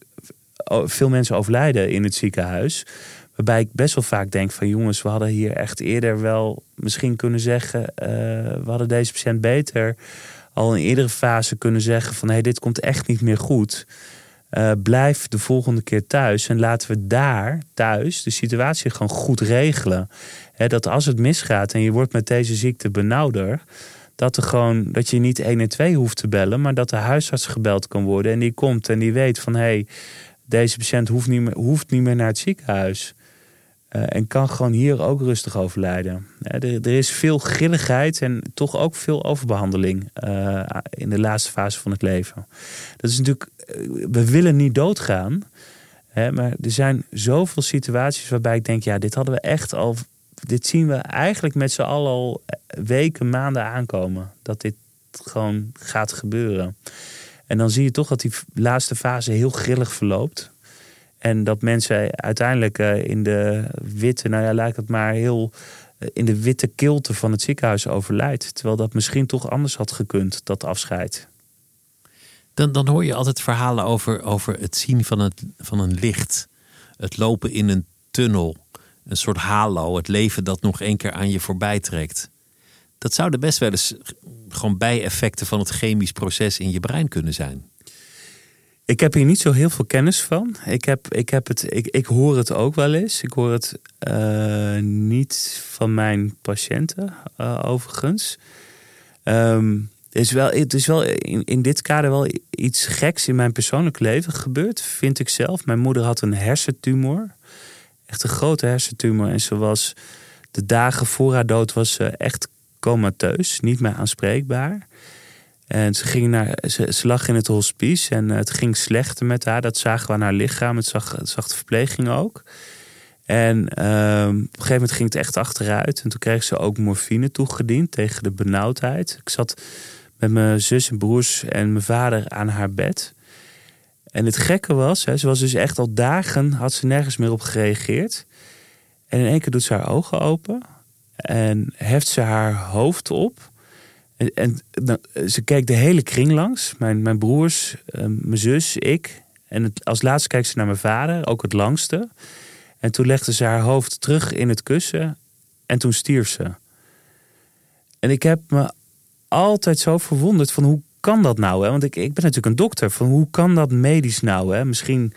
veel mensen overlijden in het ziekenhuis. Waarbij ik best wel vaak denk van jongens, we hadden hier echt eerder wel misschien kunnen zeggen. eh, we hadden deze patiënt beter al in eerdere fase kunnen zeggen van hey, dit komt echt niet meer goed. Eh, blijf de volgende keer thuis en laten we daar thuis de situatie gewoon goed regelen. Dat als het misgaat en je wordt met deze ziekte benauwder, dat, er gewoon, dat je niet 112 hoeft te bellen, maar dat de huisarts gebeld kan worden en die komt en die weet van hé, hey, deze patiënt hoeft niet meer, hoeft niet meer naar het ziekenhuis. Eh, en kan gewoon hier ook rustig overlijden. Eh, er, er is veel grilligheid en toch ook veel overbehandeling eh, in de laatste fase van het leven. Dat is natuurlijk, we willen niet doodgaan. Hè, maar er zijn zoveel situaties waarbij ik denk, ja, dit hadden we echt al. Dit zien we eigenlijk met z'n allen al weken, maanden aankomen. Dat dit gewoon gaat gebeuren. En dan zie je toch dat die laatste fase heel grillig verloopt. En dat mensen uiteindelijk eh, in de witte, nou ja, lijkt het maar heel eh, in de witte kilte van het ziekenhuis overlijdt. Terwijl dat misschien toch anders had gekund, dat afscheid. Dan, dan hoor je altijd verhalen over, over het zien van, het, van een licht. Het lopen in een tunnel. Een soort halo. Het leven dat nog één keer aan je voorbij trekt. Dat zouden best wel eens gewoon bijeffecten van het chemisch proces in je brein kunnen zijn. Ik heb hier niet zo heel veel kennis van. Ik, heb, ik, heb het, ik, ik hoor het ook wel eens. Ik hoor het uh, niet van mijn patiënten, uh, overigens. Um, is wel, het is wel in, in dit kader wel iets geks in mijn persoonlijk leven gebeurd, vind ik zelf. Mijn moeder had een hersentumor. Echt een grote hersentumor. En ze was de dagen voor haar dood was ze echt comateus, niet meer aanspreekbaar. En ze, ging naar, ze, lag in het hospice en het ging slechter met haar. Dat zagen we aan haar lichaam. Het zag, het zag de verpleging ook. En uh, op een gegeven moment ging het echt achteruit. En toen kreeg ze ook morfine toegediend tegen de benauwdheid. Ik zat met mijn zus en broers en mijn vader aan haar bed. En het gekke was, hè, ze was dus echt al dagen, had ze nergens meer op gereageerd. En in één keer doet ze haar ogen open en heft ze haar hoofd op. En, ze keek de hele kring langs. Mijn, mijn broers, uh, mijn zus, ik. En het, als laatste kijkt ze naar mijn vader, ook het langste. En toen legde ze haar hoofd terug in het kussen en toen stierf ze. En ik heb me altijd zo verwonderd van hoe kan dat nou? Hè? Want ik, ik ben natuurlijk een dokter. Van hoe kan dat medisch nou? Hè? Misschien,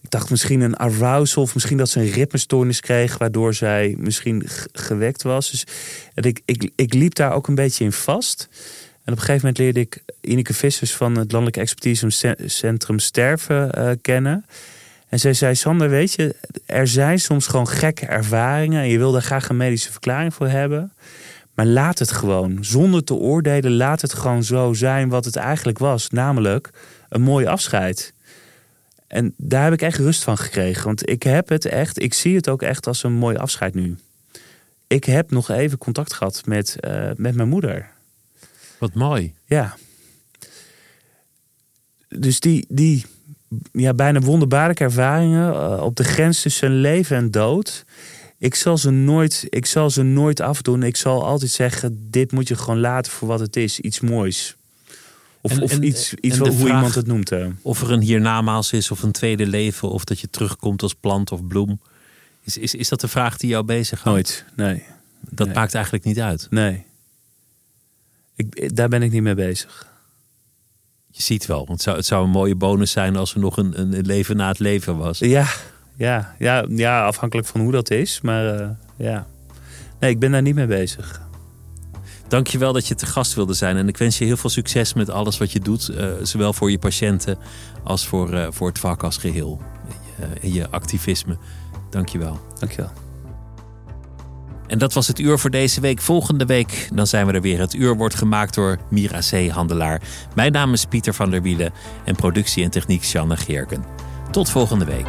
ik dacht misschien een arousal of misschien dat ze een ritmestoornis kreeg... waardoor zij misschien gewekt was. Dus ik, ik, ik liep daar ook een beetje in vast. En op een gegeven moment leerde ik Ineke Vissers van het Landelijk Expertisecentrum Sterven uh, kennen... En zij zei, Sander, weet je, er zijn soms gewoon gekke ervaringen... en je wil daar graag een medische verklaring voor hebben... Maar laat het gewoon. Zonder te oordelen, laat het gewoon zo zijn wat het eigenlijk was. Namelijk een mooi afscheid. En daar heb ik echt rust van gekregen. Want ik heb het echt, ik zie het ook echt als een mooi afscheid nu. Ik heb nog even contact gehad met, uh, met mijn moeder. Wat mooi. Ja. Dus die, die ja, bijna wonderbaarlijke ervaringen uh, op de grens tussen leven en dood ik zal ze nooit, ik zal ze nooit afdoen. Ik zal altijd zeggen: dit moet je gewoon laten voor wat het is, iets moois. Of, of iets, iets hoe iemand het noemt. Hè. Of er een hiernamaals is, of een tweede leven, of dat je terugkomt als plant of bloem. Is, is, is dat de vraag die jou bezighoudt? Nooit, nee. Dat maakt eigenlijk niet uit. Nee. Ik, daar ben ik niet mee bezig. Je ziet wel, want het zou, het zou een mooie bonus zijn als er nog een, een leven na het leven was. Ja, ja, ja, ja, afhankelijk van hoe dat is. Maar uh, ja, nee, ik ben daar niet mee bezig. Dankjewel dat je te gast wilde zijn. En ik wens je heel veel succes met alles wat je doet. Uh, zowel voor je patiënten als voor, uh, voor het vak als geheel. En je activisme. Dankjewel. Dankjewel. En dat was het uur voor deze week. Volgende week dan zijn we er weer. Het uur wordt gemaakt door Mira C. Handelaar. Mijn naam is Pieter van der Wielen. En productie en techniek Sjanne Geerken. Tot volgende week.